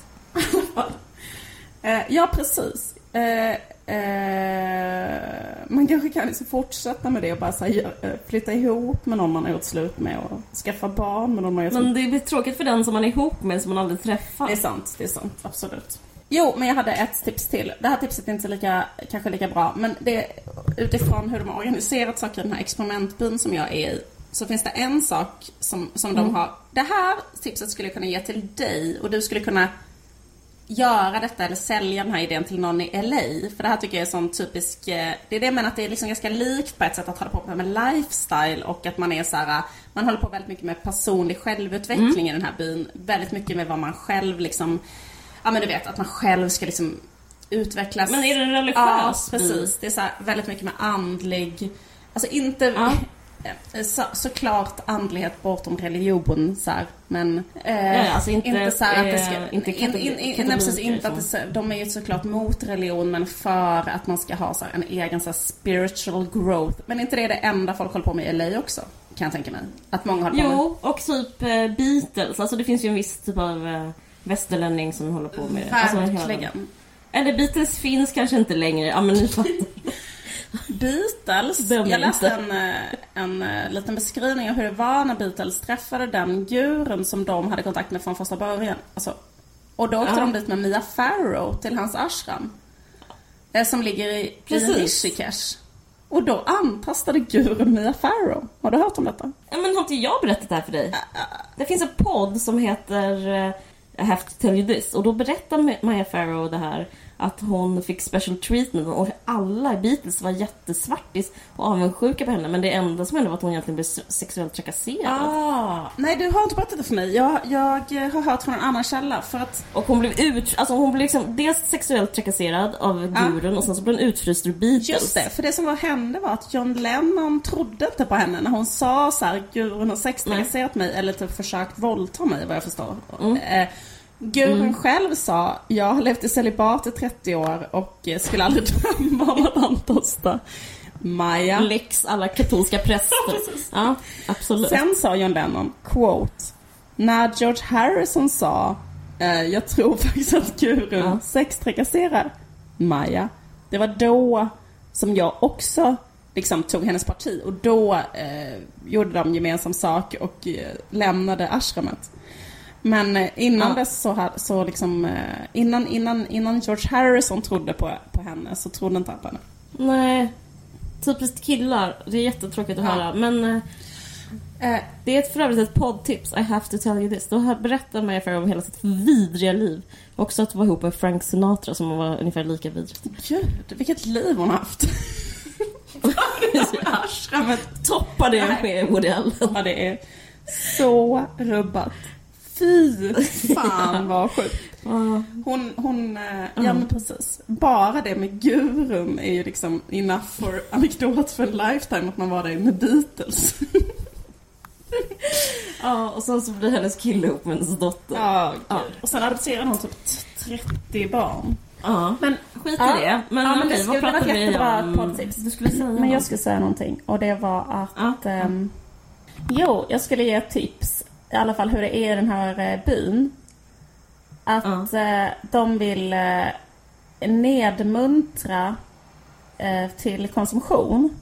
[SPEAKER 3] Eh, [laughs] ja, precis. Eh, eh, man kanske kan liksom fortsätta med det och bara här, eh, flytta ihop med någon man har gjort slut med och skaffa barn med någon man har gjort slut
[SPEAKER 2] Men det blir tråkigt för den som man är ihop med som man aldrig träffar.
[SPEAKER 3] Det är sant, det är sant. Absolut. Jo, men jag hade ett tips till. Det här tipset är inte lika, kanske lika bra, men det utifrån hur de har organiserat saker i den här experimentbyn som jag är i. Så finns det en sak som, som de har. Det här tipset skulle jag kunna ge till dig och du skulle kunna göra detta eller sälja den här idén till någon i LA. För det här tycker jag är sån typisk, eh, det är det jag menar att det är liksom ganska likt på ett sätt att hålla på med lifestyle och att man är så här, man håller på väldigt mycket med personlig självutveckling i den här byn. Väldigt mycket med vad man själv liksom, ja men du vet att man själv ska liksom utvecklas.
[SPEAKER 2] Men är det en religiös
[SPEAKER 3] Ja, precis. Det är så här, väldigt mycket med andlig, alltså inte
[SPEAKER 2] Ja.
[SPEAKER 3] Eh, Så, såklart andlighet bortom religion så här, men eh,
[SPEAKER 2] Ja, alltså inte,
[SPEAKER 3] så här att det ska,
[SPEAKER 2] inte
[SPEAKER 3] in, in, in,
[SPEAKER 2] katoliker
[SPEAKER 3] nej, precis, inte att det,
[SPEAKER 2] som-
[SPEAKER 3] så- de är ju såklart mot religion men för att man ska ha så här, en egen så här, spiritual growth. Men inte det är det enda folk håller på med i LA också? Kan jag tänka mig. Att många håller på med.
[SPEAKER 2] Jo, och typ eh, Beatles. Alltså det finns ju en viss typ av eh, västerlänning som håller på med det. Alltså,
[SPEAKER 3] Verkligen.
[SPEAKER 2] Eller Beatles finns kanske inte längre. Ja men ni fattar. [laughs]
[SPEAKER 3] Beatles. Jag läste en, eh, en eh, liten beskrivning av hur det var när Beatles träffade den gurun som de hade kontakt med från första början. Alltså, och då åkte
[SPEAKER 2] Ja.
[SPEAKER 3] de dit med Mia Farrow till hans ashram. Eh, Som ligger i, i
[SPEAKER 2] Precis.
[SPEAKER 3] Rishikesh. Och då antastade gurun Mia Farrow. Har du hört om detta?
[SPEAKER 2] Ja, men har inte jag berättat det här för dig? Det finns en podd som heter I have to tell you this. Och då berättar Maya Farrow det här. Att hon fick special treatment och alla i Beatles var jättesvartis och avundsjuka på henne. Men det enda som hände var att hon egentligen blev se- sexuellt trakasserad.
[SPEAKER 3] Ah, nej, du har inte berättat det för mig. Jag, jag eh, har hört från en annan källa. För att
[SPEAKER 2] Och hon blev ut, alltså hon blev liksom dels sexuellt trakasserad av
[SPEAKER 3] Ja.
[SPEAKER 2] gurun och sen så blev hon utfryst ur Beatles.
[SPEAKER 3] Just det, för det som var hände var att John Lennon trodde inte på henne när hon sa så här, gurun har sextrakasserat mig eller typ försökt våldta mig vad jag förstår. Eh, gurun själv sa, jag har levt i celibat i 30 år och skulle aldrig [laughs] drömma om att antasta Maja.
[SPEAKER 2] Lex alla katolska präster. [laughs] ja, absolut.
[SPEAKER 3] Sen sa John Lennon, quote, när George Harrison sa, eh, jag tror [laughs] faktiskt att gurun
[SPEAKER 2] Ja.
[SPEAKER 3] sextrakasserar Maja. Det var då som jag också liksom tog hennes parti och då eh, gjorde de gemensam sak och eh, lämnade ashramet. Men eh, innan
[SPEAKER 2] Ja.
[SPEAKER 3] dess så, så liksom, eh, innan, innan, innan George Harrison trodde på, på henne så trodde inte han på henne.
[SPEAKER 2] Nej. Typiskt killar. Det är jättetråkigt att
[SPEAKER 3] Ja.
[SPEAKER 2] höra. Men eh, det är ett, för övrigt ett poddtips. I have to tell you this. Då berättar Maya Farrow om hela sitt vidriga liv. Också att vara ihop med Frank Sinatra som var ungefär lika vidrigt.
[SPEAKER 3] Gud, vilket liv hon har haft. [laughs] Ashramet
[SPEAKER 2] Toppa det med Woody Allen.
[SPEAKER 3] Ja, det är så rubbat. Fy fan [laughs] vad sjukt. Hon, hon, eh, ja men precis. Bara det med gurum är ju liksom enough for anekdot för en lifetime att man var där med Beatles. [laughs]
[SPEAKER 2] ja, och sen så blir hennes kille ihop med hennes dotter.
[SPEAKER 3] Ja,
[SPEAKER 2] Ja.
[SPEAKER 3] Och sen adopterade hon typ 30 barn.
[SPEAKER 2] Ja.
[SPEAKER 3] Men
[SPEAKER 2] Skit i
[SPEAKER 3] Ja.
[SPEAKER 2] det. Men,
[SPEAKER 3] Ja, men det
[SPEAKER 2] okej,
[SPEAKER 3] skulle
[SPEAKER 2] vad
[SPEAKER 3] ett
[SPEAKER 2] vi om?
[SPEAKER 3] poddtips.
[SPEAKER 2] Du skulle säga
[SPEAKER 3] Men jag
[SPEAKER 2] något.
[SPEAKER 3] skulle säga någonting och det var att...
[SPEAKER 2] Ja.
[SPEAKER 3] ehm, jo, jag skulle ge ett tips. I alla fall hur det är i den här eh, byn. Att eh, de vill eh, nedmuntra eh, till konsumtion.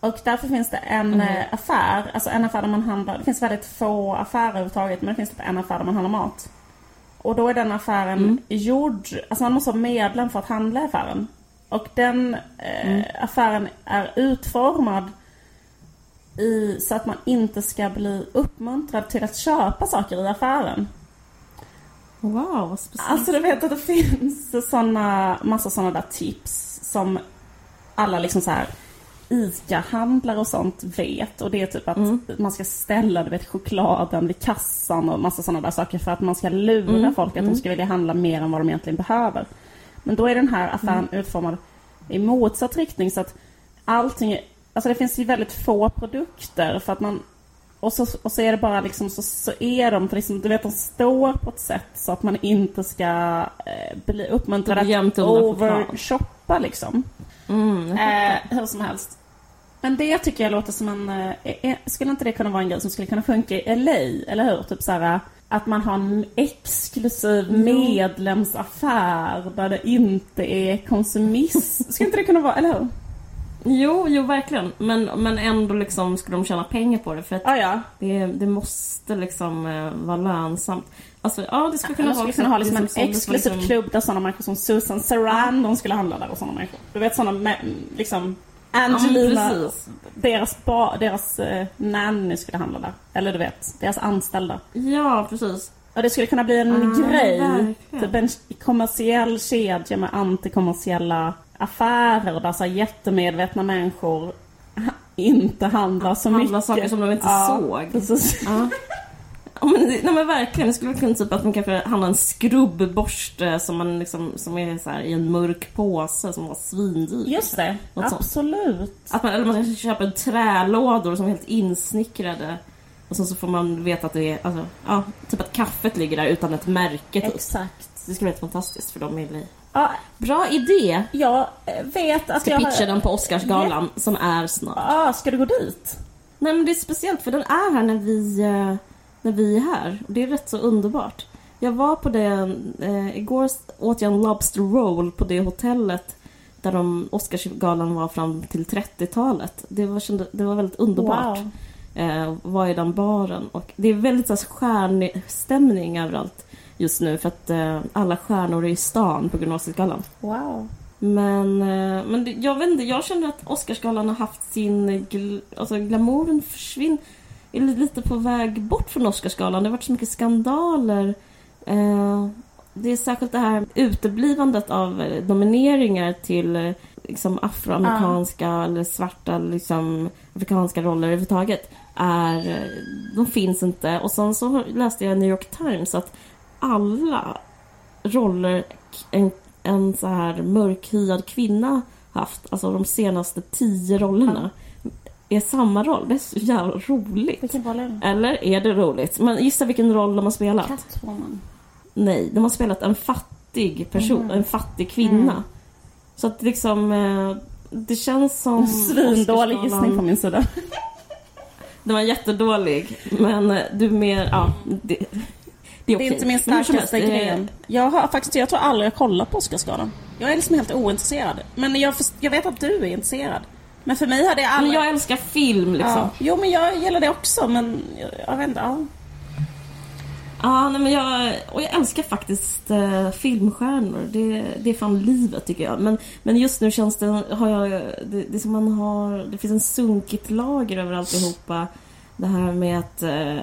[SPEAKER 3] Och därför finns det en eh, affär, alltså en affär där man handlar, det finns väldigt få affärer överhuvudtaget, men det finns typ en affär där man handlar mat. Och då är den affären
[SPEAKER 2] Mm.
[SPEAKER 3] gjord, alltså man måste vara medlem för att handla i affären. Och den eh,
[SPEAKER 2] Mm.
[SPEAKER 3] affären är utformad i, så att man inte ska bli uppmuntrad till att köpa saker i affären.
[SPEAKER 2] Wow, vad speciellt.
[SPEAKER 3] Alltså du vet att det finns såna, massa sådana där tips som alla liksom så här ICA-handlare och sånt vet. Och det är typ att
[SPEAKER 2] Mm.
[SPEAKER 3] man ska ställa du vet, chokladen vid kassan och massa sådana där saker för att man ska lura
[SPEAKER 2] Mm,
[SPEAKER 3] folk att
[SPEAKER 2] mm.
[SPEAKER 3] de ska vilja handla mer än vad de egentligen behöver. Men då är den här affären
[SPEAKER 2] Mm.
[SPEAKER 3] utformad i motsatt riktning så att allting, är- alltså det finns ju väldigt få produkter för att man och så, och så är det bara liksom så, så är de, för liksom, du vet de står på ett sätt så att man inte ska eh, bli uppmuntrad att overshoppa liksom.
[SPEAKER 2] Mm.
[SPEAKER 3] Eh, hur som helst. Men det tycker jag låter som en... Eh, eh, skulle inte det kunna vara en grej som skulle kunna funka i LA? Eller hur? Typ så här, att man har en exklusiv medlemsaffär där det inte är konsumism. [laughs] Skulle inte det kunna vara, eller hur?
[SPEAKER 2] Jo, jo verkligen. Men, men ändå liksom skulle de tjäna pengar på det för att
[SPEAKER 3] Ah, ja,
[SPEAKER 2] det, det måste liksom eh, vara lönsamt. Alltså, ja det skulle kunna
[SPEAKER 3] Man
[SPEAKER 2] vara
[SPEAKER 3] skulle kunna ha liksom en
[SPEAKER 2] som såldes var
[SPEAKER 3] exklusiv
[SPEAKER 2] liksom-
[SPEAKER 3] klubb där sådana människor som Susan Sarandon skulle handla där och sådana människor. Du vet sådana liksom Angelina,
[SPEAKER 2] precis.
[SPEAKER 3] deras, ba, deras eh, nanny skulle handla där. Eller du vet, deras anställda.
[SPEAKER 2] Ja, precis.
[SPEAKER 3] Och det skulle kunna bli en
[SPEAKER 2] Ah,
[SPEAKER 3] grej.
[SPEAKER 2] verkligen.
[SPEAKER 3] Typ en kommersiell kedja med antikommersiella affärer där så här jättemedvetna människor inte handlar så
[SPEAKER 2] Handlar
[SPEAKER 3] mycket.
[SPEAKER 2] saker som de inte
[SPEAKER 3] ja,
[SPEAKER 2] såg.
[SPEAKER 3] Precis.
[SPEAKER 2] Ja. Nej men verkligen, det skulle kunna typ att man kanske handlar en skrubbborste som man liksom, som är så här i en mörk påse som var svindyr.
[SPEAKER 3] Just det,
[SPEAKER 2] Något sånt.
[SPEAKER 3] absolut.
[SPEAKER 2] Att man, eller man kanske köper trälådor som är helt insnickrade. Och sen så får man veta att det är, alltså, ja, typ att kaffet ligger där utan ett märke typ.
[SPEAKER 3] Exakt.
[SPEAKER 2] Det skulle vara helt fantastiskt för dem i LA.
[SPEAKER 3] Ja,
[SPEAKER 2] Bra idé!
[SPEAKER 3] jag vet att
[SPEAKER 2] Ska
[SPEAKER 3] jag...
[SPEAKER 2] pitcha den på Oscarsgalan som är snart.
[SPEAKER 3] Ja, ska du gå dit?
[SPEAKER 2] Nej men det är speciellt för den är här när vi, eh, när vi är här. Och det är rätt så underbart. Jag var på det, eh, igår åt jag en Lobster Roll på det hotellet där de Oscarsgalan var fram till 30-talet. Det var, kände, det var väldigt underbart.
[SPEAKER 3] Wow.
[SPEAKER 2] Eh, var i den baren. Och det är väldigt så här, stjärnstämning överallt just nu för att eh, alla stjärnor är i stan på grund av Oscarsgalan.
[SPEAKER 3] Wow.
[SPEAKER 2] Men, eh, men det, jag vet inte, jag känner att Oscarsgalan har haft sin... Gl, alltså glamouren försvinner. Är lite på väg bort från Oscarsgalan. Det har varit så mycket skandaler. Eh, det är särskilt det här uteblivandet av eh, nomineringar till eh, liksom afroamerikanska eller svarta liksom, afrikanska roller överhuvudtaget. Är, eh, de finns inte. Och sen så läste jag New York Times att alla roller en, en så här mörkhyad kvinna haft, alltså de senaste tio rollerna, är samma roll. Det är så jävla roligt.
[SPEAKER 3] Vilken roll är det?
[SPEAKER 2] Eller är det roligt? Men gissa vilken roll de har spelat?
[SPEAKER 3] Catwoman.
[SPEAKER 2] Nej, de har spelat en fattig person,
[SPEAKER 3] Mhm.
[SPEAKER 2] en fattig kvinna.
[SPEAKER 3] Mm.
[SPEAKER 2] Så att liksom, eh, det känns som...
[SPEAKER 3] Svindålig
[SPEAKER 2] Oscarsgalan-
[SPEAKER 3] gissning från min sida.
[SPEAKER 2] Den var jättedålig, men eh, du mer, ja, det, det är
[SPEAKER 3] Det är inte min
[SPEAKER 2] Men
[SPEAKER 3] starkaste
[SPEAKER 2] helst, eh,
[SPEAKER 3] gren. Jag har faktiskt, jag tror aldrig jag kollat på Oscarsgalan. Jag är liksom helt ointresserad. Men jag, jag vet att du är intresserad. Men för mig har det
[SPEAKER 2] Men
[SPEAKER 3] aldrig...
[SPEAKER 2] jag älskar film liksom.
[SPEAKER 3] ja. Jo men jag gillar det också men jag, jag vet inte. Ja.
[SPEAKER 2] Ja, nej, men jag, och jag älskar faktiskt eh, filmstjärnor. Det, det är fan livet tycker jag. Men, men just nu känns det, har jag, det, det som man har, det finns en sunkigt lager över alltihopa. Det här med att, eh,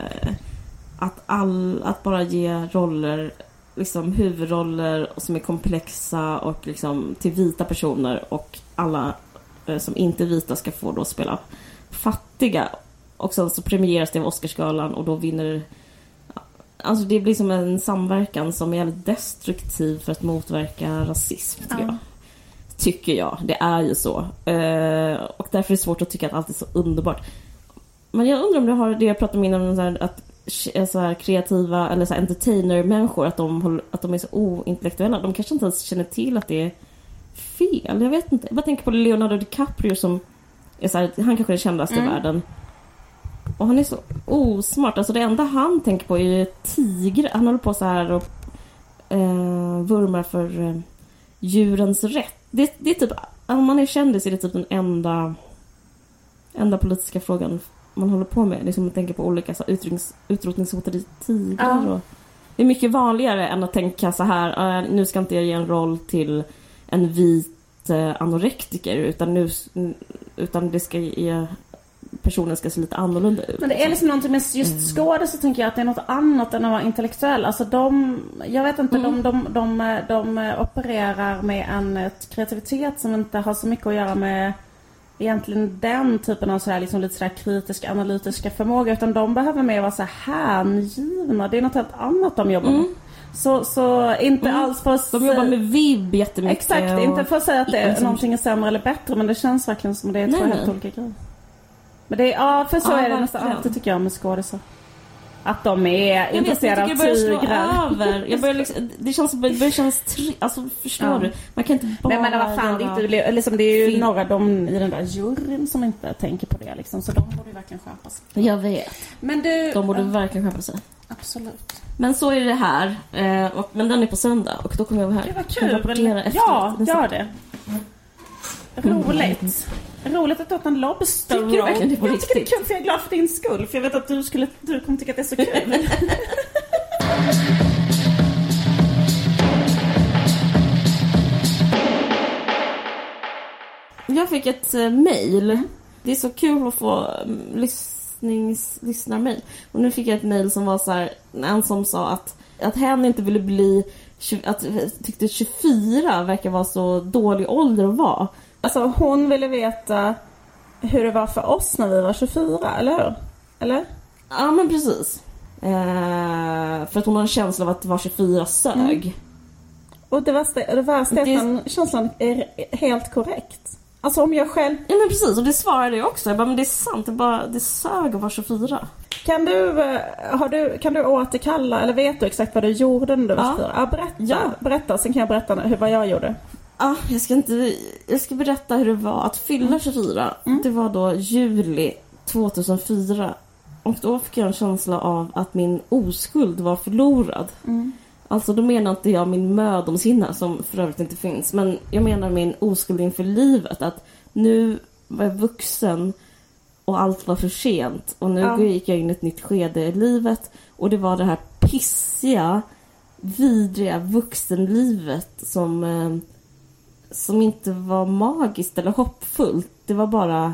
[SPEAKER 2] att, all, att bara ge roller, liksom huvudroller som är komplexa och liksom till vita personer och alla eh, som inte är vita ska få då spela fattiga. Och sen så premieras det av Oscarsgalan och då vinner Alltså det blir som en samverkan som är jävligt destruktiv för att motverka rasism, tycker
[SPEAKER 3] Ja.
[SPEAKER 2] jag. Tycker jag. Det är ju så. Eh, och därför är det svårt att tycka att allt är så underbart. Men jag undrar om det har det jag pratade om innan, att k- så här, kreativa eller så här, entertainer-människor, att de, att de är så ointellektuella. De kanske inte ens känner till att det är fel. Jag vet inte. Jag bara tänker på Leonardo DiCaprio som är så här, han kanske är den kändaste i
[SPEAKER 3] Mm.
[SPEAKER 2] världen. Och han är så osmart. Alltså det enda han tänker på är tigrar. Han håller på så här och eh, vurmar för eh, djurens rätt. Det, det är typ, om man är kändis är det typ den enda, enda politiska frågan man håller på med. Liksom man tänker på olika så här, utrotnings, utrotningshotade tigrar.
[SPEAKER 3] Ja.
[SPEAKER 2] Och, det är mycket vanligare än att tänka så här, eh, nu ska inte jag ge en roll till en vit eh, anorektiker utan, nu, utan det ska ge, personen ska se lite annorlunda ut.
[SPEAKER 3] Men det är liksom någonting med
[SPEAKER 2] Mm.
[SPEAKER 3] just skådis så tänker jag att det är något annat än att vara intellektuell. Alltså de, jag vet inte,
[SPEAKER 2] Mm.
[SPEAKER 3] de, de, de, de opererar med en ett kreativitet som inte har så mycket att göra med egentligen den typen av sådär, liksom lite sådär kritiska, analytiska förmåga. Utan de behöver mer vara så här hängivna. Det är något helt annat de jobbar med.
[SPEAKER 2] Mm.
[SPEAKER 3] Så, så inte
[SPEAKER 2] Mm.
[SPEAKER 3] alls för att
[SPEAKER 2] De jobbar med vibb jättemycket.
[SPEAKER 3] Exakt,
[SPEAKER 2] och-
[SPEAKER 3] inte för att säga att det är
[SPEAKER 2] liksom-
[SPEAKER 3] någonting är sämre eller bättre men det känns verkligen som att det är två helt olika grejer. Men det är, ja för så
[SPEAKER 2] Ja,
[SPEAKER 3] är det nästan alltid tycker jag med skådisar. Att de är
[SPEAKER 2] Jag jag
[SPEAKER 3] intresserade av
[SPEAKER 2] det
[SPEAKER 3] tigrar.
[SPEAKER 2] över. Jag börjar liksom, det känns, det börjar kännas tri, Alltså förstår
[SPEAKER 3] Ja.
[SPEAKER 2] du? Man kan inte bara
[SPEAKER 3] Nej men vad fan, det är, inte, liksom, det är ju
[SPEAKER 2] film.
[SPEAKER 3] några de i den där juryn som inte tänker på det liksom. Så de borde verkligen skärpa sig.
[SPEAKER 2] Jag vet.
[SPEAKER 3] Men du...
[SPEAKER 2] De borde verkligen skärpa sig.
[SPEAKER 3] Absolut.
[SPEAKER 2] Men så är det här. Eh, och, men den är på söndag och då kommer jag vara här.
[SPEAKER 3] Gud vad
[SPEAKER 2] Kan rapportera
[SPEAKER 3] kul!
[SPEAKER 2] efteråt.
[SPEAKER 3] Ja, gör det. Roligt. Roligt att du tagit en lobster roll. Jag tycker det är kul för jag är glad för din skull. För jag vet att du, skulle, du kommer tycka att det är så kul. [laughs]
[SPEAKER 2] Jag fick ett eh, mail. Det är så kul att få um, lyssnings, lyssnarmail. Och nu fick jag ett mail som var så här, en som sa att, att hen inte ville bli, att tyckte 24 verkar vara så dålig ålder att vara.
[SPEAKER 3] Alltså hon ville veta hur det var för oss när vi var 24, eller hur? Eller?
[SPEAKER 2] Ja men precis. Eh, för att hon har en känsla av att vara 24 sög.
[SPEAKER 3] Och det värsta, det värsta är att den känslan är helt korrekt. Alltså om jag själv...
[SPEAKER 2] Ja men precis, och det svarade jag också. Jag bara, men det är sant, det, bara, det sög att vara 24.
[SPEAKER 3] Kan du, eh, har du, kan du återkalla, eller vet du exakt vad du gjorde när du var
[SPEAKER 2] Ja.
[SPEAKER 3] 24? Ja, berätta.
[SPEAKER 2] Ja.
[SPEAKER 3] Berätta, sen kan jag berätta hur, vad jag gjorde.
[SPEAKER 2] Ja, jag ska inte... Jag ska berätta hur det var att fylla 24. Det var då juli 2004. Och då fick jag en känsla av att min oskuld var förlorad. Alltså då menar inte jag min mödomshinna som för övrigt inte finns. Men jag menar min oskuld inför livet. Att nu var jag vuxen och allt var för sent. Och nu
[SPEAKER 3] Ja.
[SPEAKER 2] gick jag in i ett nytt skede i livet. Och det var det här pissiga, vidriga vuxenlivet som, eh, som inte var magiskt eller hoppfullt. Det var bara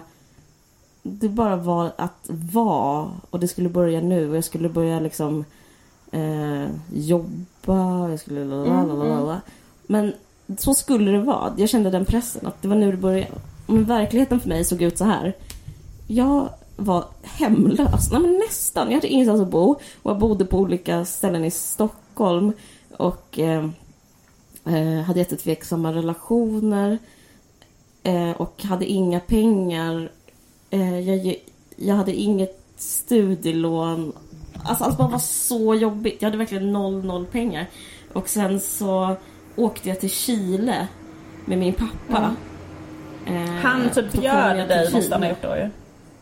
[SPEAKER 2] det bara var att vara och det skulle börja nu och jag skulle börja liksom eh, jobba, jag skulle lalalala. Men så skulle det vara. Jag kände den pressen att det var nu det började. Men verkligheten för mig såg ut så här. Jag var hemlös, Nej, men nästan. Jag hade ingenstans att bo och jag bodde på olika ställen i Stockholm och eh, eh, hade jättetveksamma relationer eh, och hade inga pengar. Eh, jag, jag hade inget studielån. Alltså allt bara var så jobbigt. Jag hade verkligen noll, noll pengar. Och sen så åkte jag till Chile med min pappa. Eh,
[SPEAKER 3] Han typ
[SPEAKER 2] kom
[SPEAKER 3] bjöd dig måste han ha gjort då ju.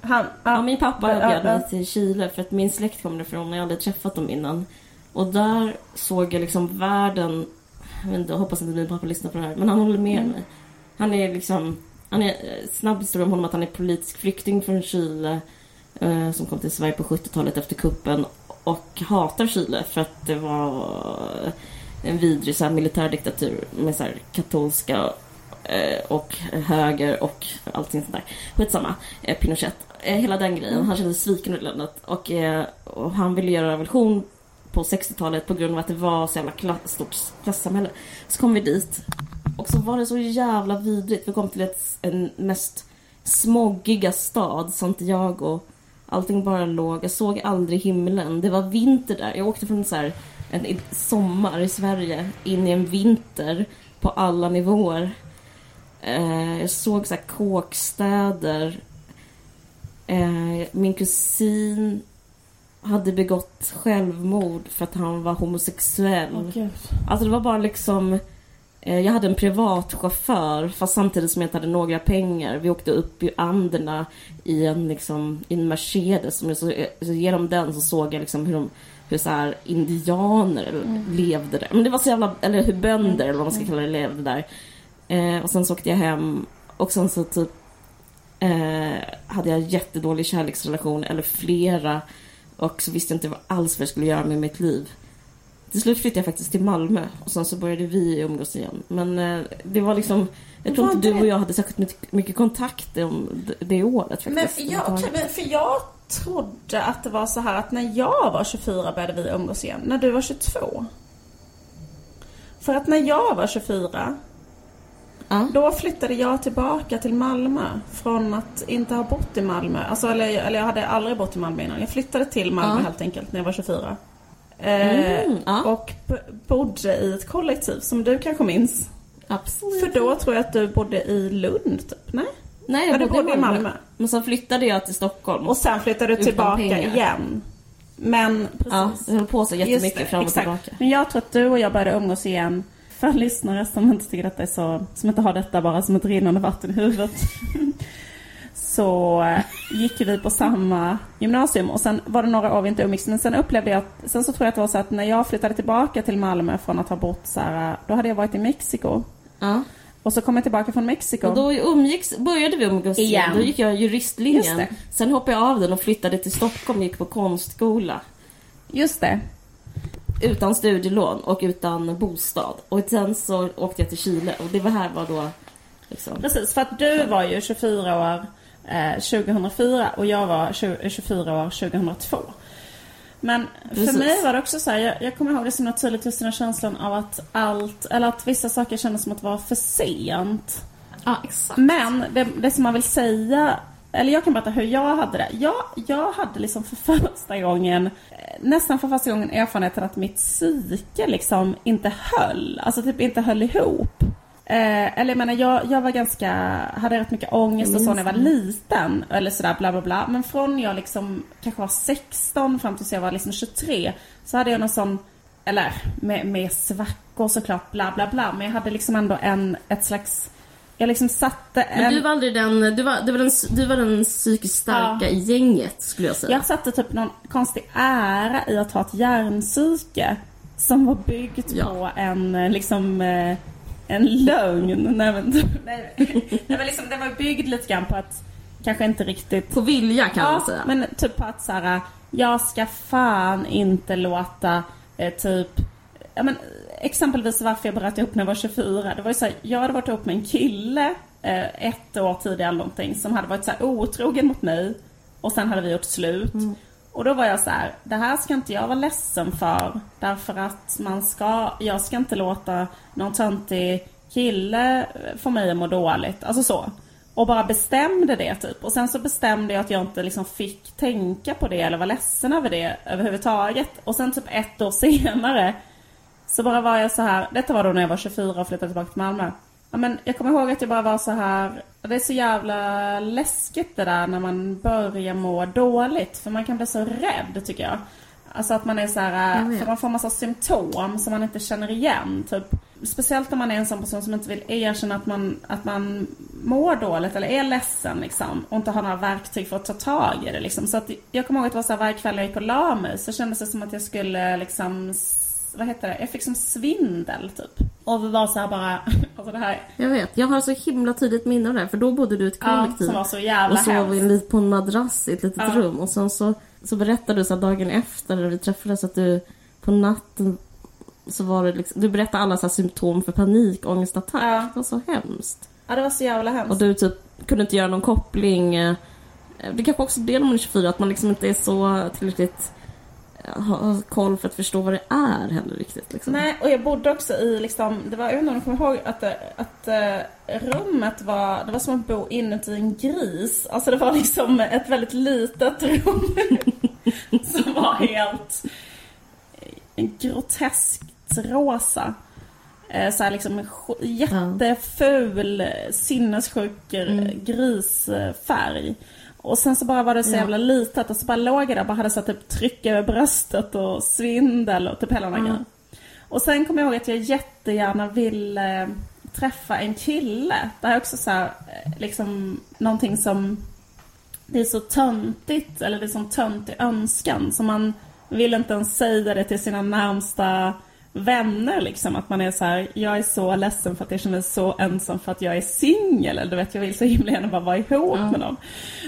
[SPEAKER 3] Han,
[SPEAKER 2] Ja, min pappa
[SPEAKER 3] Ja,
[SPEAKER 2] bjöd mig till Chile för att min släkt kommer därifrån och jag hade träffat dem innan. Och där såg jag liksom världen, jag, vet inte, jag hoppas inte min pappa lyssnar på det här, men han håller med mig. Han är liksom, han är, snabb historia om honom att han är politisk flykting från Chile eh, som kom till Sverige på 70-talet efter kuppen och hatar Chile för att det var en vidrig så här, militärdiktatur med så här, katolska eh, och höger och allting sånt där. Skitsamma. Eh, Pinochet. Eh, hela den grejen. Han kände sig sviken i landet. Och, eh, och han ville göra revolution på 60-talet på grund av att det var så jävla kla- stort klassamhälle. Så kom vi dit. Och så var det så jävla vidrigt. Vi kom till ett, en mest smoggiga stad, Santiago. Allting bara låg. Jag såg aldrig himlen. Det var vinter där. Jag åkte från så här, en sommar i Sverige in i en vinter på alla nivåer. Eh, jag såg så här kåkstäder. Eh, min kusin hade begått självmord för att han var homosexuell.
[SPEAKER 3] Gud.
[SPEAKER 2] Alltså det var bara liksom eh, Jag hade en privatchaufför fast samtidigt som jag inte hade några pengar. Vi åkte upp i Anderna i en, liksom, i en Mercedes. Som jag så, så genom den så såg jag liksom hur, de, hur så här indianer levde där. Men det var så jävla, eller hur bönder eller vad man ska kalla det levde där. Eh, och sen så åkte jag hem och sen så typ eh, hade jag en jättedålig kärleksrelation eller flera. Och så visste jag inte alls vad jag skulle göra med mitt liv. Till slut flyttade jag faktiskt till Malmö och sen så började vi umgås igen. Men eh, det var liksom... Jag tror inte du och jag hade särskilt mycket, kontakt om det, året
[SPEAKER 3] Men,
[SPEAKER 2] faktiskt.
[SPEAKER 3] ja, okej, men för jag trodde att det var så här att när jag var 24 började vi umgås igen. När du var 22. För att när jag var 24
[SPEAKER 2] Ja.
[SPEAKER 3] Då flyttade jag tillbaka till Malmö från att inte ha bott i Malmö. Alltså, eller, eller jag hade aldrig bott i Malmö innan. Jag flyttade till Malmö
[SPEAKER 2] Ja.
[SPEAKER 3] helt enkelt när jag var 24. Eh,
[SPEAKER 2] Mm, ja.
[SPEAKER 3] Och bodde i ett kollektiv som du kanske minns.
[SPEAKER 2] Absolut.
[SPEAKER 3] För då tror jag att du bodde i Lund typ? Nej?
[SPEAKER 2] Nej,
[SPEAKER 3] Ja,
[SPEAKER 2] jag
[SPEAKER 3] du
[SPEAKER 2] bodde,
[SPEAKER 3] bodde i Malmö.
[SPEAKER 2] Men sen flyttade jag till Stockholm.
[SPEAKER 3] Och sen flyttade du tillbaka
[SPEAKER 2] pengar.
[SPEAKER 3] igen. Men precis.
[SPEAKER 2] ja, jag höll på så
[SPEAKER 3] Just
[SPEAKER 2] jättemycket
[SPEAKER 3] det,
[SPEAKER 2] fram och
[SPEAKER 3] exakt.
[SPEAKER 2] tillbaka.
[SPEAKER 3] Men jag tror att du och jag började umgås igen. För lyssnare som inte tycker detta är så, som inte har detta bara som ett rinnande vatten i huvudet. [laughs] så eh, gick vi på samma gymnasium och sen var det några år vi inte umgicks. Men sen upplevde jag, att- sen så tror jag att det var så att när jag flyttade tillbaka till Malmö från att ha bott så här, då hade jag varit i Mexiko.
[SPEAKER 2] Ja.
[SPEAKER 3] Och så kom jag tillbaka från Mexiko.
[SPEAKER 2] Och då umgicks, började vi umgås igen.
[SPEAKER 3] Igen.
[SPEAKER 2] Då gick jag juristlinjen. Sen hoppade jag av den och flyttade till Stockholm och gick på konstskola.
[SPEAKER 3] Just det.
[SPEAKER 2] Utan studielån och utan bostad. Och sen så åkte jag till Chile och det var här var då liksom...
[SPEAKER 3] Precis, för att du var ju 24 år eh, 2004 och jag var 20, 24 år 2002. Men
[SPEAKER 2] Precis.
[SPEAKER 3] för mig var det också så här, jag, jag kommer ihåg det något tydligt just den här känslan av att allt, eller att vissa saker kändes som att vara för sent.
[SPEAKER 2] Ja, exakt.
[SPEAKER 3] Men det, det som man vill säga, eller jag kan berätta hur jag hade det. Jag, jag hade liksom för första gången, eh, nästan för första gången erfarenheten att mitt psyke liksom inte höll. Alltså typ inte höll ihop. Eh, eller jag menar, jag, jag var ganska, hade rätt mycket ångest och så när jag var liten. Eller sådär bla bla bla. Men från jag liksom kanske var 16 fram tills jag var liksom 23 så hade jag någon sån eller med, med svackor såklart, bla bla bla. Men jag hade liksom ändå en, ett slags... Jag liksom satte en...
[SPEAKER 2] Men du var aldrig den, du var, du var den, du var den psykiskt starka
[SPEAKER 3] Ja.
[SPEAKER 2] i gänget skulle jag säga.
[SPEAKER 3] Jag satte typ någon konstig ära i att ha ett hjärnpsyke som var byggt
[SPEAKER 2] Ja.
[SPEAKER 3] på en eh, liksom eh, en lögn. Nej men, [laughs] nej, nej, men liksom, det var byggd lite grann på att kanske inte riktigt
[SPEAKER 2] På vilja kan man
[SPEAKER 3] Ja,
[SPEAKER 2] säga.
[SPEAKER 3] men typ på att så här, jag ska fan inte låta eh, typ Ja, men, exempelvis varför jag bröt ihop när jag var 24. Det var ju så här, jag hade varit ihop med en kille eh, ett år tidigare eller någonting som hade varit så här otrogen mot mig. Och sen hade vi gjort slut. Och då var jag så här, det här ska inte jag vara ledsen för. Därför att man ska, jag ska inte låta någon töntig kille få mig att må dåligt. Alltså så. Och bara bestämde det typ. Och sen så bestämde jag att jag inte liksom fick tänka på det eller vara ledsen över det överhuvudtaget. Och sen typ ett år [laughs] senare så bara var jag så här. Detta var då när jag var 24 och flyttade tillbaka till Malmö. Ja, men jag kommer ihåg att jag bara var så här. Det är så jävla läskigt det där när man börjar må dåligt. För man kan bli så rädd tycker jag. Alltså att man är så här, för man får massa symptom som man inte känner igen. Typ. Speciellt om man är en sån person som inte vill erkänna att man, att man mår dåligt eller är ledsen liksom. Och inte har några verktyg för att ta tag i det liksom. Så att jag kommer ihåg att det var så här, varje kväll jag gick och la mig så kändes det som att jag skulle liksom, vad heter det? Jag fick som svindel typ. Och vi var så här bara, [laughs] alltså det här,
[SPEAKER 2] Jag vet, jag har så himla tydligt minne av det här, för då bodde du i ett
[SPEAKER 3] ja,
[SPEAKER 2] kollektiv.
[SPEAKER 3] som var så jävla
[SPEAKER 2] och sov vi lite på en madrass i ett litet
[SPEAKER 3] Ja.
[SPEAKER 2] rum. Och sen så, så berättade du så dagen efter när vi träffades att du på natten så var det liksom, du berättade alla så symptom för panikångestattack.
[SPEAKER 3] Ja.
[SPEAKER 2] Det var så hemskt.
[SPEAKER 3] Ja, det var så jävla hemskt.
[SPEAKER 2] Och du typ kunde inte göra någon koppling. eh, Det kanske också är det när man är 24, att man liksom inte är så tillräckligt
[SPEAKER 4] ha koll för att förstå vad det är heller riktigt. Liksom.
[SPEAKER 3] Nej, och jag bodde också i liksom, det var, jag vet inte om du kommer ihåg att, det- att eh, rummet var, det var som att bo inuti en gris. Alltså det var liksom ett väldigt litet rum [laughs] som var helt eh, groteskt rosa. Eh, Så här liksom jätteful, eh, sinnessjuk eh, grisfärg. Och sen så bara var det så jävla litet och så bara låg jag där och bara hade så typ tryck över bröstet och svindel och typ hela den här grejen. Och sen kommer jag ihåg att jag jättegärna ville eh, träffa en kille. Det här är också så här, eh, liksom någonting som det är så töntigt, eller det är som töntig önskan. Så man vill inte ens säga det till sina närmsta vänner liksom. Att man är så här, jag är så ledsen för att jag känner mig så ensam för att jag är singel. Eller du vet, jag vill så himla gärna bara vara ihop med någon.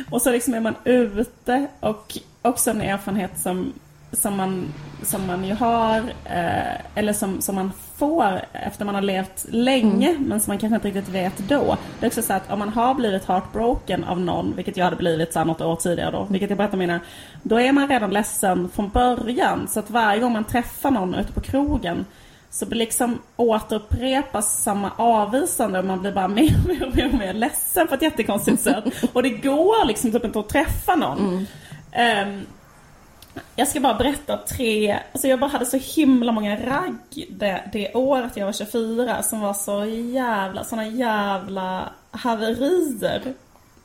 [SPEAKER 3] Och så liksom är man ute och också en erfarenhet som, som, man, som man ju har, eh, eller som, som man får efter man har levt länge, men som man kanske inte riktigt vet då. Det är också så att om man har blivit heartbroken av någon, vilket jag hade blivit så här något år tidigare då, vilket jag berättade mina, då är man redan ledsen från början. Så att varje gång man träffar någon ute på krogen så blir liksom återupprepas samma avvisande och man blir bara mer och mer och mer, och mer ledsen på ett jättekonstigt sätt. [laughs] Och det går liksom typ inte att träffa någon. Ehm, jag ska bara berätta tre, alltså jag bara hade så himla många ragg det, det året jag var 24 som var så jävla, såna jävla haverier.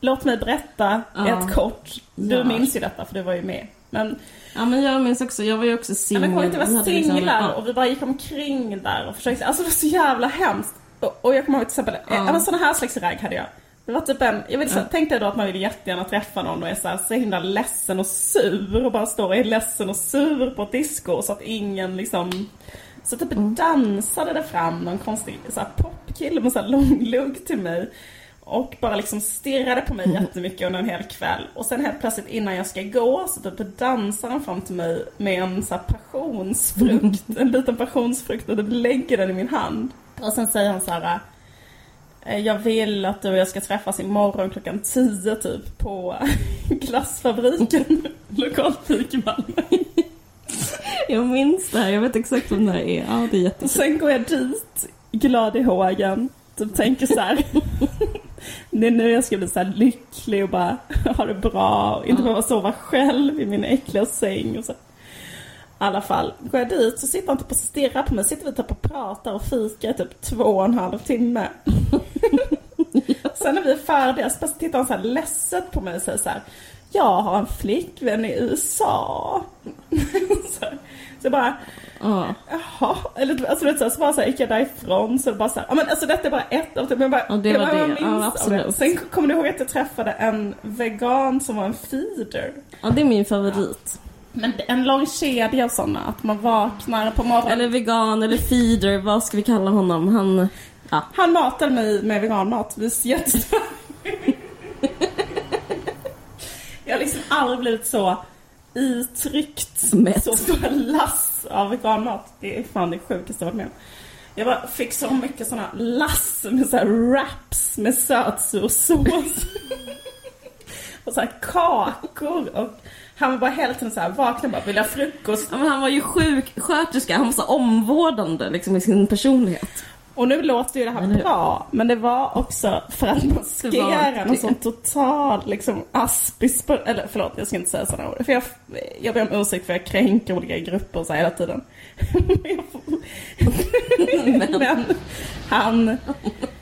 [SPEAKER 3] Låt mig berätta
[SPEAKER 4] Ja.
[SPEAKER 3] ett kort. Du
[SPEAKER 4] Ja.
[SPEAKER 3] minns ju detta för du var ju med. Men
[SPEAKER 4] Ja men jag minns också, jag var ju också singel.
[SPEAKER 3] men
[SPEAKER 4] Vi liksom-
[SPEAKER 3] singlar
[SPEAKER 4] ja.
[SPEAKER 3] och vi bara gick omkring där och försökte, alltså det var så jävla hemskt. Och, och jag kommer ihåg till exempel,
[SPEAKER 4] Ja.
[SPEAKER 3] sån här slags ragg hade jag. Det var typ en, jag vill säga, tänk dig då att man vill jättegärna träffa någon och är så, här, så himla ledsen och sur och bara står och är ledsen och sur på ett disco så att ingen liksom så typ
[SPEAKER 4] Mm.
[SPEAKER 3] dansade det fram någon konstig så här, popkille med så här lång lugg till mig. Och bara liksom stirrade på mig jättemycket under en hel kväll. Och sen helt plötsligt innan jag ska gå så typ dansar han fram till mig med en så här passionsfrukt. En liten passionsfrukt och typ lägger den i min hand. Och sen säger han så här. "Eh, Jag vill att du och jag ska träffas imorgon klockan 10 typ på [laughs] glassfabriken. [laughs] Lokalfik i Malmö. [laughs]
[SPEAKER 4] Jag minns det här, jag vet exakt vad det här är. Ja det är jättekul.
[SPEAKER 3] sen går jag dit, glad i hågen. Typ tänker så här. Det är nu jag ska bli så här lycklig och bara ha det bra. Och inte behöva sova själv i min äckliga säng. Och så. I alla fall, går jag dit så sitter han typ och stirrar på mig. Sitter vi typ och pratar och fikar i typ två och en halv timme. [laughs] Sen när vi är färdiga så tittar han så här ledset på mig och säger så här. Jag har en flickvän i USA. [laughs] så, så jag bara,
[SPEAKER 4] Ja.
[SPEAKER 3] Jaha, eller alltså vet så, så bara så här, gick jag därifrån så bara så här, ja men alltså detta är bara ett av det, men bara,
[SPEAKER 4] Ja, det var det. Ja, absolut.
[SPEAKER 3] Sen kommer du ihåg att jag träffade en vegan som var en feeder.
[SPEAKER 4] ja, det är min favorit.
[SPEAKER 3] Men en lång kedja av sådana, att man vaknar på morgonen.
[SPEAKER 4] Eller vegan eller feeder, vad ska vi kalla honom? Han... Ja.
[SPEAKER 3] Han matade mig med veganmat, vi är jättestora. Jag har liksom aldrig blivit så itryckt
[SPEAKER 4] Mätt.
[SPEAKER 3] så stora lass av veganmat. Det är fan det sjukaste jag varit med om. Jag bara fick så mycket såna lass med så wraps med sötsursås. och så kakor och han var bara hela tiden så här vakna bara vill ha frukost.
[SPEAKER 4] Ja, men han var ju sjuksköterska, han var så omvårdande liksom, i sin personlighet.
[SPEAKER 3] Och nu låter ju det här
[SPEAKER 4] Eller hur?
[SPEAKER 3] bra, men det var också för att maskera någon sån total liksom aspis eller förlåt jag ska inte säga sådana ord. För jag, jag ber om ursäkt för jag kränker olika grupper så här hela tiden. [laughs] [laughs] Men han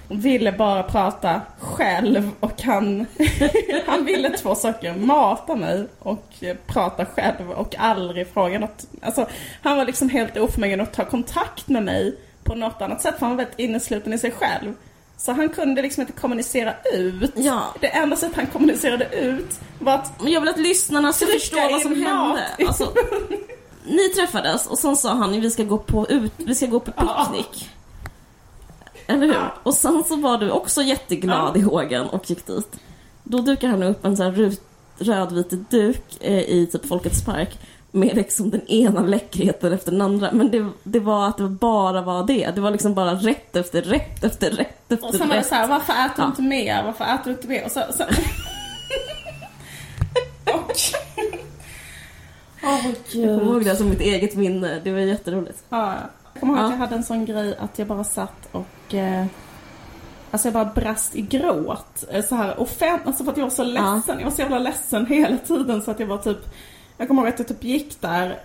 [SPEAKER 3] ville bara prata själv och han, [laughs] han ville två saker. Mata mig och prata själv och aldrig fråga något. Alltså, han var liksom helt oförmögen att ta kontakt med mig på något annat sätt för han var väldigt innesluten i sig själv. Så han kunde liksom inte kommunicera ut.
[SPEAKER 4] Ja.
[SPEAKER 3] Det enda sättet han kommunicerade ut var att
[SPEAKER 4] Men jag vill att lyssnarna ska förstå vad som hände. Alltså, ni träffades och sen sa han vi ska gå på, ut, vi ska gå på picknick. Eller hur? Och sen så var du också jätteglad i hågen och gick dit. Då dukar han upp en sån här rut- rödvit duk eh, i typ Folkets park med liksom den ena läckerheten efter den andra. Men det, det var att det bara var det. Det var liksom bara rätt efter rätt efter rätt efter
[SPEAKER 3] Och sen var det
[SPEAKER 4] rätt.
[SPEAKER 3] så här, varför äter du
[SPEAKER 4] Ja.
[SPEAKER 3] inte mer? Varför äter du inte mer? Och så, så... [laughs] och...
[SPEAKER 5] Åh
[SPEAKER 2] Jag kommer ihåg det som mitt eget minne. Det var jätteroligt.
[SPEAKER 3] Ja, jag kommer ihåg
[SPEAKER 2] Ja.
[SPEAKER 3] att jag hade en sån grej att jag bara satt och... Eh, alltså jag bara brast i gråt. Eh, Så här offent, alltså för att jag var så ledsen. Jag var så jävla ledsen [laughs] hela tiden så att jag var typ... Jag kommer ihåg att jag typ gick där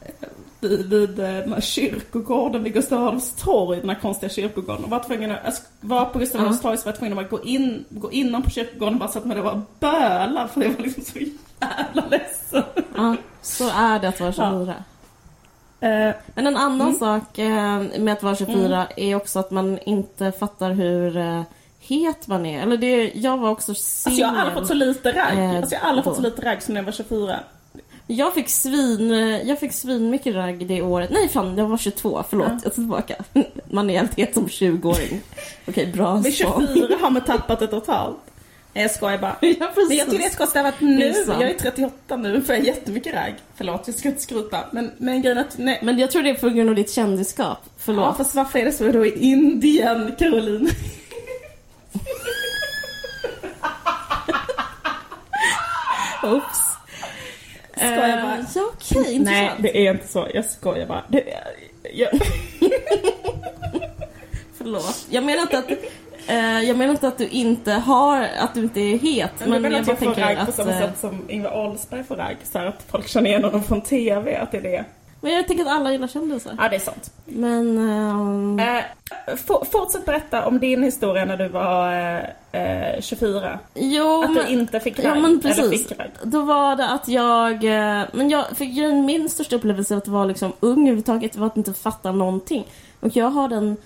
[SPEAKER 3] eh, vid, vid eh, den här kyrkogården vid Gustav Adolfs torg, den här konstiga kyrkogården. Och var tvungen att, jag var på Gustav Adolfs torg så var jag tvungen att gå in, gå innan på kyrkogården och bara sätta mig där och bara böla för jag var liksom så [laughs] jävla ledsen.
[SPEAKER 2] Ja, så är det att vara 24.
[SPEAKER 3] Eh,
[SPEAKER 2] Men en annan
[SPEAKER 3] Mm.
[SPEAKER 2] sak eh, med att vara 24 är också att man inte fattar hur eh, het man är. Eller det, jag var också singel.
[SPEAKER 3] Alltså jag har aldrig fått så lite ragg.
[SPEAKER 2] Eh,
[SPEAKER 3] Alltså jag har aldrig fått så lite ragg som när jag var 24.
[SPEAKER 2] Jag fick svin, eh, jag fick svin mycket ragg det året. Nej fan, jag var 22, förlåt.
[SPEAKER 3] Ja.
[SPEAKER 2] Jag tar tillbaka. [laughs] Man är helt het som 20-åring. Okej, bra
[SPEAKER 3] Vid
[SPEAKER 2] svar.
[SPEAKER 3] 24 har man tappat det totalt. Nej jag skojar bara. [laughs]
[SPEAKER 2] Ja,
[SPEAKER 3] Men jag tycker det är skojigt att
[SPEAKER 2] Det
[SPEAKER 3] nu, jag är 38 nu, får jag jättemycket ragg. Förlåt, jag ska inte skryta. Men, men grejen att, nej.
[SPEAKER 2] Men jag tror det är på grund av ditt kändisskap.
[SPEAKER 3] Ja,
[SPEAKER 2] Förlåt.
[SPEAKER 3] fast varför är det så då i Indien, Caroline? [laughs]
[SPEAKER 2] Oops.
[SPEAKER 3] Skojar bara.
[SPEAKER 2] Eh, ja, okej,
[SPEAKER 3] Nej,
[SPEAKER 2] intressant.
[SPEAKER 3] det är inte så. Jag skojar bara. Det, jag, [laughs]
[SPEAKER 2] Förlåt. Jag menar inte att, eh, jag menar inte att du inte har, att du inte är het.
[SPEAKER 3] men
[SPEAKER 2] Men,
[SPEAKER 3] jag menar
[SPEAKER 2] jag
[SPEAKER 3] att
[SPEAKER 2] bara
[SPEAKER 3] jag får
[SPEAKER 2] tänker
[SPEAKER 3] ragg på
[SPEAKER 2] att...
[SPEAKER 3] samma
[SPEAKER 2] eh,
[SPEAKER 3] sätt som Ingvar Oldsberg får ragg. Så att folk känner igen honom från TV, att det är det.
[SPEAKER 2] Men jag tänker att alla gillar kändisar.
[SPEAKER 3] Ja, det är sant.
[SPEAKER 2] Men... ehm,
[SPEAKER 3] Eh, for, fortsätt berätta om din historia när du var eh, eh, 24.
[SPEAKER 2] jo,
[SPEAKER 3] Att
[SPEAKER 2] men,
[SPEAKER 3] du inte fick ragg.
[SPEAKER 2] ja, men precis.
[SPEAKER 3] fick.
[SPEAKER 2] Då var det att jag... eh, Men jag, för grejen, min största upplevelse att vara liksom ung överhuvudtaget var att inte fatta någonting. Och jag har den...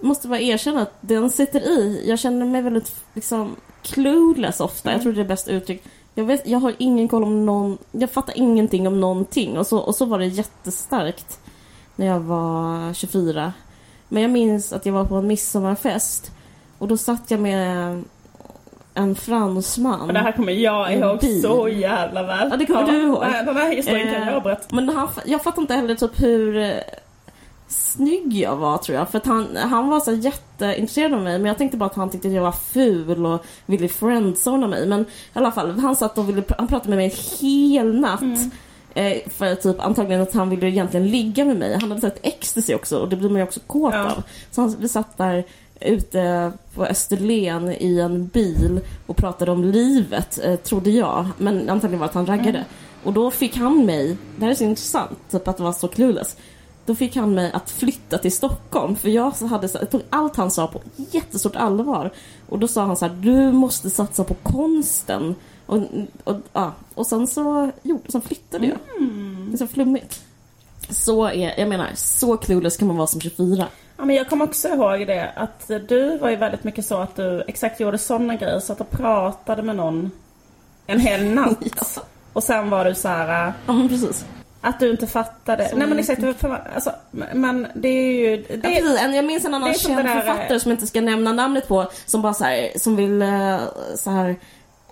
[SPEAKER 2] Måste bara erkänna att den sitter i. Jag känner mig väldigt liksom clueless ofta.
[SPEAKER 3] Mm.
[SPEAKER 2] Jag tror det är bäst uttryck. Jag, vet, jag har ingen koll om någon... Jag fattar ingenting om någonting. Och så, och så var det jättestarkt när jag var 24. Men jag minns att jag var på en midsommarfest. Och då satt jag med en fransman.
[SPEAKER 3] Och det här kommer jag ihåg
[SPEAKER 2] bil.
[SPEAKER 3] så jävla väl.
[SPEAKER 2] Ja, det kommer du ihåg.
[SPEAKER 3] Den här historien kan
[SPEAKER 2] Eh,
[SPEAKER 3] jag berätta.
[SPEAKER 2] Men han, jag fattar inte heller typ hur eh, snygg jag var tror jag. För att han, han var så jätteintresserad av mig men jag tänkte bara att han tyckte att jag var ful och ville friendzona mig. Men i alla fall, han satt och ville, han pratade med mig en hel natt. Eh, för typ antagligen att han ville egentligen ligga med mig. Han hade sett ecstasy också och det blir man ju också kåt
[SPEAKER 3] Ja.
[SPEAKER 2] av. Så han, vi satt där ute på Österlen i en bil och pratade om livet, eh, trodde jag. Men antagligen var det att han raggade. Och då fick han mig, det här är så intressant, typ att vara så clueless. Då fick han mig att flytta till Stockholm för jag hade, jag tog allt han sa på jättestort allvar. Och då sa han så här, du måste satsa på konsten. Och, och, ja. och sen så jo, sen flyttade jag. Det är så flummigt. Så är, jag menar, så clueless kan man vara som 24.
[SPEAKER 3] Ja, men jag kommer också ihåg det att du var ju väldigt mycket så att du exakt gjorde sådana grejer. Så att du pratade med någon en hel natt. [laughs]
[SPEAKER 2] Ja.
[SPEAKER 3] Och sen var du så här äh,
[SPEAKER 2] Ja men precis.
[SPEAKER 3] Att du inte fattade.
[SPEAKER 2] Som
[SPEAKER 3] Nej men
[SPEAKER 2] en-
[SPEAKER 3] exakt, alltså, men det är ju... Det,
[SPEAKER 2] Ja, precis. Jag minns en annan känd
[SPEAKER 3] där,
[SPEAKER 2] författare som jag inte ska nämna namnet på som bara så här, som vill eh, så här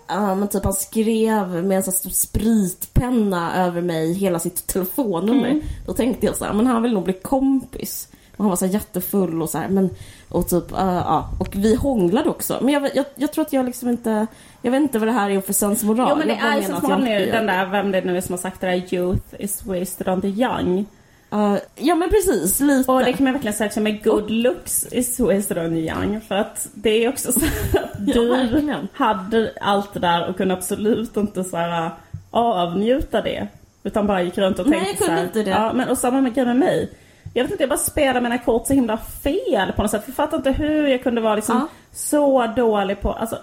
[SPEAKER 2] Ja men typ han skrev med en sån stor spritpenna över mig hela sitt telefonnummer.
[SPEAKER 3] Mm.
[SPEAKER 2] Då tänkte jag så här, men han vill nog bli kompis. Och han var så jättefull och så här, men och typ, eh, ja. Och vi hånglade också. Men jag, jag, jag tror att jag liksom inte, jag vet inte vad det här är för sensmoral.
[SPEAKER 3] Jo men det är
[SPEAKER 2] jag
[SPEAKER 3] nu, den där, vem det nu är som har sagt det där, youth is wasted on the young.
[SPEAKER 2] Eh, ja men precis, lite.
[SPEAKER 3] Och det kan man verkligen säga också med good looks is wasted on the young. För att det är också så att
[SPEAKER 2] Ja,
[SPEAKER 3] du
[SPEAKER 2] verkligen.
[SPEAKER 3] hade allt det där och kunde absolut inte så här avnjuta det. Utan bara gick runt och
[SPEAKER 2] Nej,
[SPEAKER 3] tänkte
[SPEAKER 2] jag kunde
[SPEAKER 3] så här,
[SPEAKER 2] inte det.
[SPEAKER 3] Ja, men och samma med grejen med mig. Jag vet inte, jag bara spelar mina kort så himla fel på något sätt. Jag fattar inte hur jag kunde vara liksom
[SPEAKER 2] Ja.
[SPEAKER 3] så dålig på... Alltså,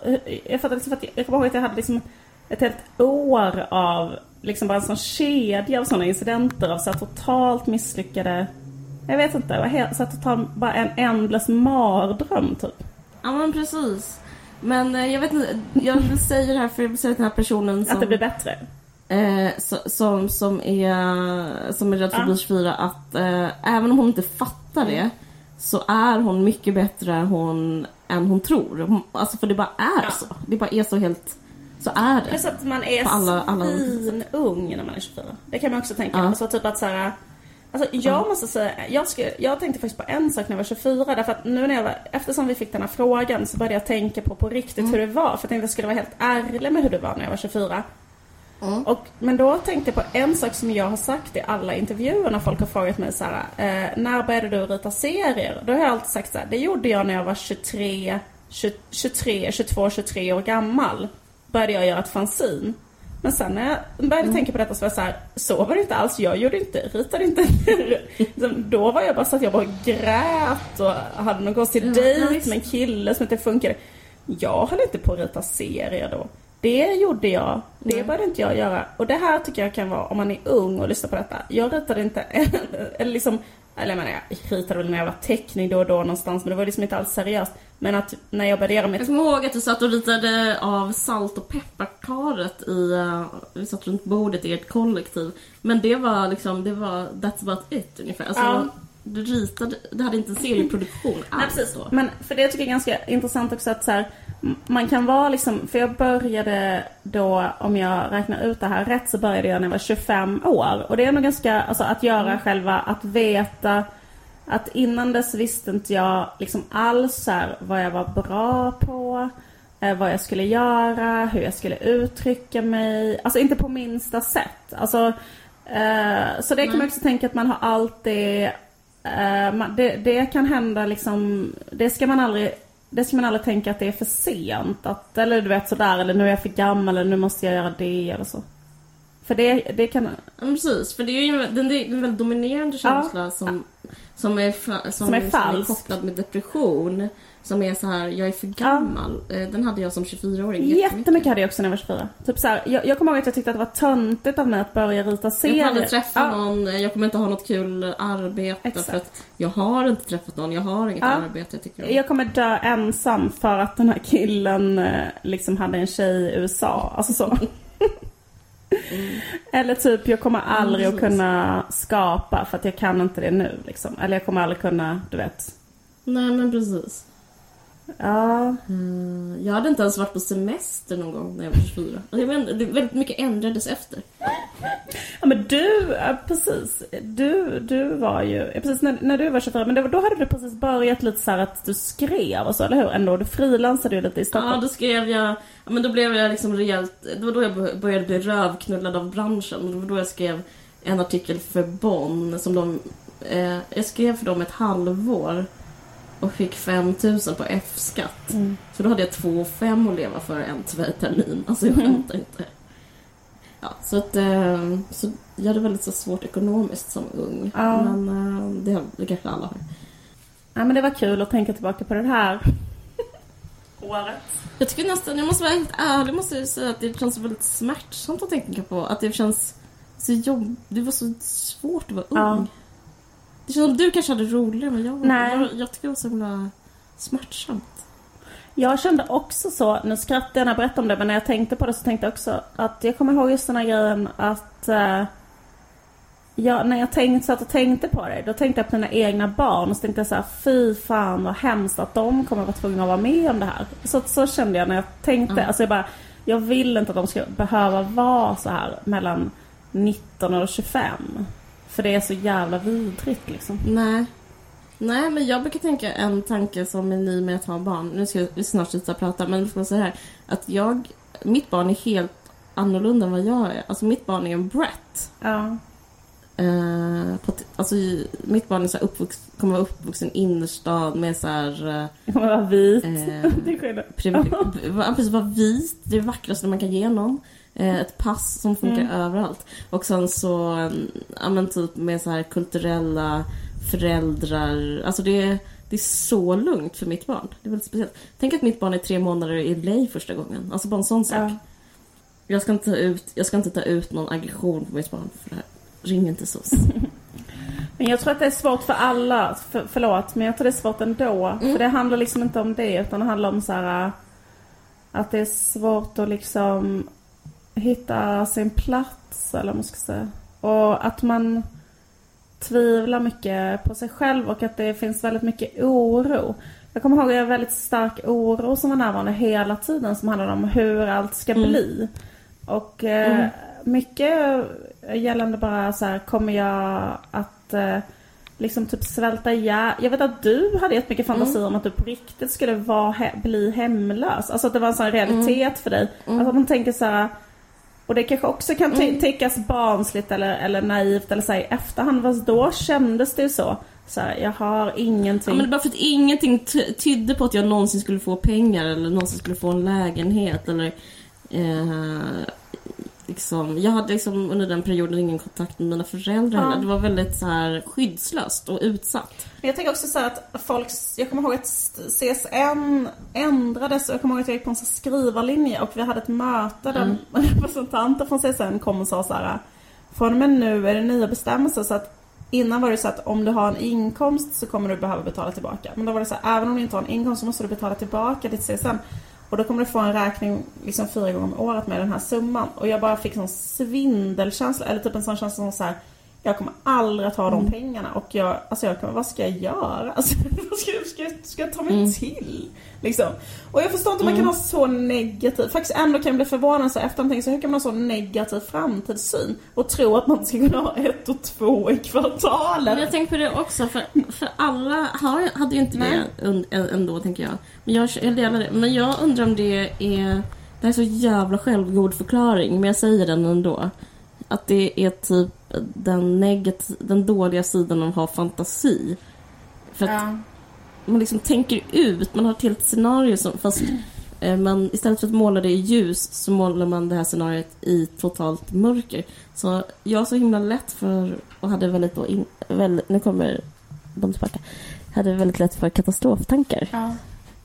[SPEAKER 3] jag fattar liksom att jag, jag kommer ihåg att jag hade liksom ett helt år av liksom bara en sån kedja av sådana incidenter av så här totalt misslyckade... Jag vet inte, var helt, så här totalt bara en ändlös mardröm typ.
[SPEAKER 2] Ja men precis. Men eh, jag vet inte, jag säga det här för till den här personen som,
[SPEAKER 3] Att det blir bättre.
[SPEAKER 2] Eh, so- som, som är, som är rädd för
[SPEAKER 3] Ja.
[SPEAKER 2] bli 24 att eh, även om hon inte fattar det så är hon mycket bättre hon, än hon tror. Hon, alltså för det bara är
[SPEAKER 3] Ja.
[SPEAKER 2] så. Det bara är så helt, så är det.
[SPEAKER 3] Plus att man är
[SPEAKER 2] alla- alla-
[SPEAKER 3] svinung när man är 24. Det kan man också tänka.
[SPEAKER 2] Ja.
[SPEAKER 3] Alltså typ att så här, Alltså jag måste säga, jag, skulle, jag tänkte faktiskt på en sak när jag var 24 därför att nu när jag var, eftersom vi fick den här frågan så började jag tänka på på riktigt
[SPEAKER 2] Mm.
[SPEAKER 3] hur det var. För jag tänkte att jag skulle vara helt ärlig med hur det var när jag var 24. Mm. Och, men då tänkte jag på en sak som jag har sagt i alla intervjuer när folk har frågat mig så här, eh, när började du rita serier? Då har jag alltid sagt så här, det gjorde jag när jag var 23, 23, 22, 23 år gammal. Började jag göra ett fanzine. Men sen när jag började mm. tänka på detta så var jag så här, så var det inte alls. Jag gjorde inte, ritade inte. [laughs] Då var jag bara så att jag bara grät och hade någon konstig mm, dejt med en kille som inte funkade. Jag höll inte på att rita serier då. Det gjorde jag. Det Nej. började inte jag göra. Och det här tycker jag kan vara om man är ung och lyssnar på detta. Jag ritade inte, [laughs] eller liksom, eller jag menar jag ritade väl när jag var teckning då och då någonstans men det var liksom inte alls seriöst. Men att när jag började göra mitt...
[SPEAKER 2] Jag kommer ihåg att du satt och ritade av salt och pepparkaret i, uh, vi satt runt bordet i ert kollektiv. Men det var liksom, det var that's about it ungefär. Alltså, ja. Du ritade, du hade inte en serieproduktion alls Nej, precis. då.
[SPEAKER 3] Men för det tycker jag är ganska intressant också att så här, man kan vara liksom, för jag började då, om jag räknar ut det här rätt, så började jag när jag var 25 år. Och det är nog ganska, alltså att göra mm. själva, att veta att innan dess visste inte jag liksom alls här, vad jag var bra på, eh, vad jag skulle göra, hur jag skulle uttrycka mig. Alltså inte på minsta sätt. Alltså, eh, så det kan man också tänka att man har alltid det, det, kan hända liksom, det ska man aldrig det ska man aldrig tänka att det är för sent. Att, eller du vet sådär, eller nu är jag för gammal, eller nu måste jag göra det eller så. För det, det kan...
[SPEAKER 2] Ja, precis, för det är ju en, det är en väldigt dominerande känsla ja. som, som, är, som,
[SPEAKER 3] som, är. Som är
[SPEAKER 2] kopplad med depression. Som är så här, jag är för gammal. Ja. Eh, den hade jag som 24-åring
[SPEAKER 3] jättemycket. hade jag också när jag var 24. Typ så här, jag, jag kommer ihåg att jag tyckte att det var töntigt av mig att börja rita serier.
[SPEAKER 2] Jag kommer träffa ja. någon, eh, jag kommer inte ha något kul arbete Exakt. för att jag har inte träffat någon, jag har inget ja. arbete jag tycker
[SPEAKER 3] om. Jag kommer dö ensam för att den här killen eh, liksom hade en tjej i USA. Alltså så. Mm. Eller typ, jag kommer aldrig mm, att kunna skapa för att jag kan inte det nu liksom. Eller jag kommer aldrig kunna, du vet.
[SPEAKER 2] Nej men precis.
[SPEAKER 3] Ja.
[SPEAKER 2] Mm, jag hade inte ens varit på semester någon gång när jag var 24. Jag vet, det väldigt mycket ändrades efter.
[SPEAKER 3] Ja men du, precis. Du, du var ju, precis när, när du var 24, men det, då hade du precis börjat lite så att du skrev och så, eller hur? Ändå, du frilansade ju lite i Stockholm.
[SPEAKER 2] Ja, då skrev jag, ja men då blev jag liksom rejält, det var då jag började bli rövknullad av branschen. Det var då jag skrev en artikel för Bonn som de, eh, jag skrev för dem ett halvår och fick 5000 på F-skatt. Mm. Så då hade jag 2 5 att leva för en termin. Alltså jag skämtar inte. Ja, så att eh, så jag hade väldigt så svårt ekonomiskt som ung. Ja. Men eh, det, det kanske alla har.
[SPEAKER 3] Ja, men det var kul att tänka tillbaka på det här [laughs] året.
[SPEAKER 2] Jag tycker nästan, jag måste vara helt ärlig, måste jag säga att det känns väldigt smärtsamt att tänka på. Att det känns så jobbigt. Det var så svårt att vara ung. Ja. Det som du kanske hade roligare men jag, Nej. jag, jag tycker det var så himla smärtsamt.
[SPEAKER 3] Jag kände också så, nu skrattar jag när jag berättar om det men när jag tänkte på det så tänkte jag också att jag kommer ihåg just den här grejen att uh, jag, när jag tänkte, satt och tänkte på det, då tänkte jag på mina egna barn och så tänkte jag så här, fy fan vad hemskt att de kommer vara tvungna att vara med om det här. Så, så kände jag när jag tänkte, mm. alltså jag bara, jag vill inte att de ska behöva vara så här mellan 19 och 25. För det är så jävla vidrigt liksom.
[SPEAKER 2] Nej. Nej, men jag brukar tänka en tanke som är ny med att ha barn. Nu ska vi snart sluta prata, men jag säga här. Att jag, mitt barn är helt annorlunda än vad jag är. Alltså mitt barn är en brat.
[SPEAKER 3] Ja.
[SPEAKER 2] Uh, alltså, mitt barn är så uppvux, kommer vara uppvuxen i innerstad med så här...
[SPEAKER 3] Uh, kommer [laughs] vara vit. Uh, [laughs]
[SPEAKER 2] det sker [laughs] precis, vara vit. Det är det vackraste man kan ge någon. Eh, ett pass som funkar mm. överallt. Och sen så, ja men typ med så här kulturella föräldrar. Alltså det, det är så lugnt för mitt barn. Det är väldigt speciellt. Tänk att mitt barn är tre månader i LA första gången. Alltså bara en sån sak. Ja. Jag, ska inte ta ut, jag ska inte ta ut någon aggression på mitt barn för det här. Ring inte SOS. [laughs]
[SPEAKER 3] Men jag tror att det är svårt för alla. För, förlåt, men jag tror det är svårt ändå. Mm. För det handlar liksom inte om det utan det handlar om så här att det är svårt att liksom hitta sin plats eller vad man ska säga. Och att man tvivlar mycket på sig själv och att det finns väldigt mycket oro. Jag kommer ihåg har väldigt stark oro som var närvarande hela tiden som handlade om hur allt ska mm. bli. Och eh, mm. mycket gällande bara så här, kommer jag att eh, liksom typ svälta ihjäl. Jag vet att du hade jättemycket fantasi mm. om att du på riktigt skulle vara, he bli hemlös. Alltså att det var en sån realitet mm. för dig. Mm. Alltså att man tänker så här, Och det kanske också kan ty-
[SPEAKER 2] Mm.
[SPEAKER 3] tyckas barnsligt eller, eller naivt eller så här, i efterhand. Fast då kändes det ju så. så här, jag har
[SPEAKER 2] Ja,
[SPEAKER 3] ingenting.
[SPEAKER 2] men bara för att ingenting ty- tydde på att jag någonsin skulle få pengar eller någonsin skulle få en lägenhet eller eh, liksom, jag hade liksom under den perioden ingen kontakt med mina föräldrar
[SPEAKER 3] Ja.
[SPEAKER 2] Det var väldigt så här skyddslöst och utsatt.
[SPEAKER 3] Jag tänker också så att folk, jag kommer ihåg att CSN ändrades och jag kommer ihåg att jag gick på en skrivarlinje och vi hade ett möte där
[SPEAKER 2] Mm. [laughs]
[SPEAKER 3] representanter från CSN kom och sa så här Från och med nu är det nya bestämmelser så att Innan var det så att om du har en inkomst så kommer du behöva betala tillbaka. Men då var det så här, även om du inte har en inkomst så måste du betala tillbaka ditt CSN. Och då kommer du få en räkning liksom fyra gånger om året med den här summan. Och jag bara fick sån svindelkänsla, eller typ en sån känsla som så här. Jag kommer aldrig att ha de pengarna och jag, alltså jag kommer, vad ska jag göra? [laughs] Alltså, vad ska, jag- ska, ska jag ta mig
[SPEAKER 2] Mm.
[SPEAKER 3] till? Liksom. Och jag förstår inte hur man kan ha så negativ, faktiskt ändå kan jag bli förvånad så efter tänker så hur kan man ha så negativ framtidssyn? Och tro att man ska kunna ha ett och två i
[SPEAKER 2] Men
[SPEAKER 3] kvartalet.
[SPEAKER 2] jag tänker på det också, för, för alla har, hade ju inte
[SPEAKER 3] Nej.
[SPEAKER 2] det ändå, tänker jag. Men jag, jag delar det. Men jag undrar om det är... Det här är så jävla självgod förklaring, men jag säger den ändå. Att det är typ den, negativ, den dåliga sidan av att ha fantasi. För att
[SPEAKER 3] Ja.
[SPEAKER 2] Man liksom tänker ut, man har ett helt scenario som, fast eh, man, istället för att måla det i ljus så målar man det här scenariot i totalt mörker. Så jag har så himla lätt för, och hade väldigt då, in, väldigt, nu kommer de tillbaka, hade väldigt lätt för katastroftankar.
[SPEAKER 3] Ja.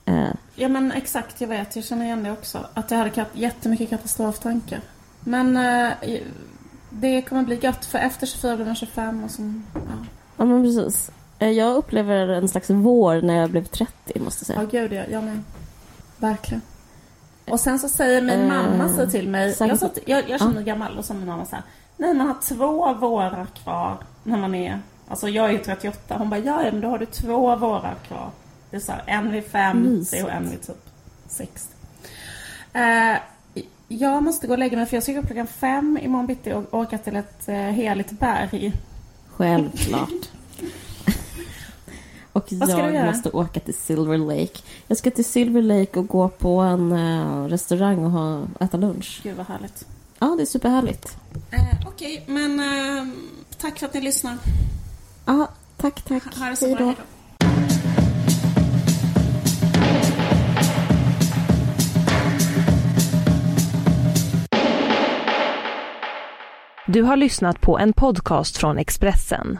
[SPEAKER 2] Eh,
[SPEAKER 3] ja men exakt, jag vet, jag känner igen det också. Att jag hade kat- jättemycket katastroftankar. Men eh, det kommer bli gött för efter 24 blir man 25 och så, ja.
[SPEAKER 2] ja men precis. Eh, jag upplever en slags vår när jag blev 30 måste jag
[SPEAKER 3] Ja,
[SPEAKER 2] säga.
[SPEAKER 3] gud ja. Jag med. Verkligen. Och sen så säger min
[SPEAKER 2] Eh,
[SPEAKER 3] mamma så till mig, jag, satt, jag, jag känner mig gammal och så min mamma så här, nej man har två vårar kvar när man är, alltså jag är ju 38, hon bara, ja men då har du två vårar kvar. Det är så här, en vid 50
[SPEAKER 2] Mysigt.
[SPEAKER 3] och en vid typ 60. Eh, jag måste gå och lägga mig för jag ska gå upp klockan fem imorgon bitti och åka till ett eh, heligt berg.
[SPEAKER 2] Självklart. [laughs] [laughs] och
[SPEAKER 3] Vad ska du
[SPEAKER 2] jag
[SPEAKER 3] göra?
[SPEAKER 2] måste åka till Silver Lake. Jag ska till Silver Lake och gå på en eh, restaurang och ha, äta lunch.
[SPEAKER 3] Gud vad härligt.
[SPEAKER 2] Ja, det är superhärligt.
[SPEAKER 3] Eh, Okej, men eh, tack för att ni lyssnar.
[SPEAKER 2] Ja, tack, tack.
[SPEAKER 3] Ha det så
[SPEAKER 2] Hej
[SPEAKER 3] bra.
[SPEAKER 2] då.
[SPEAKER 3] Hej då.
[SPEAKER 1] Du har lyssnat på en podcast från Expressen.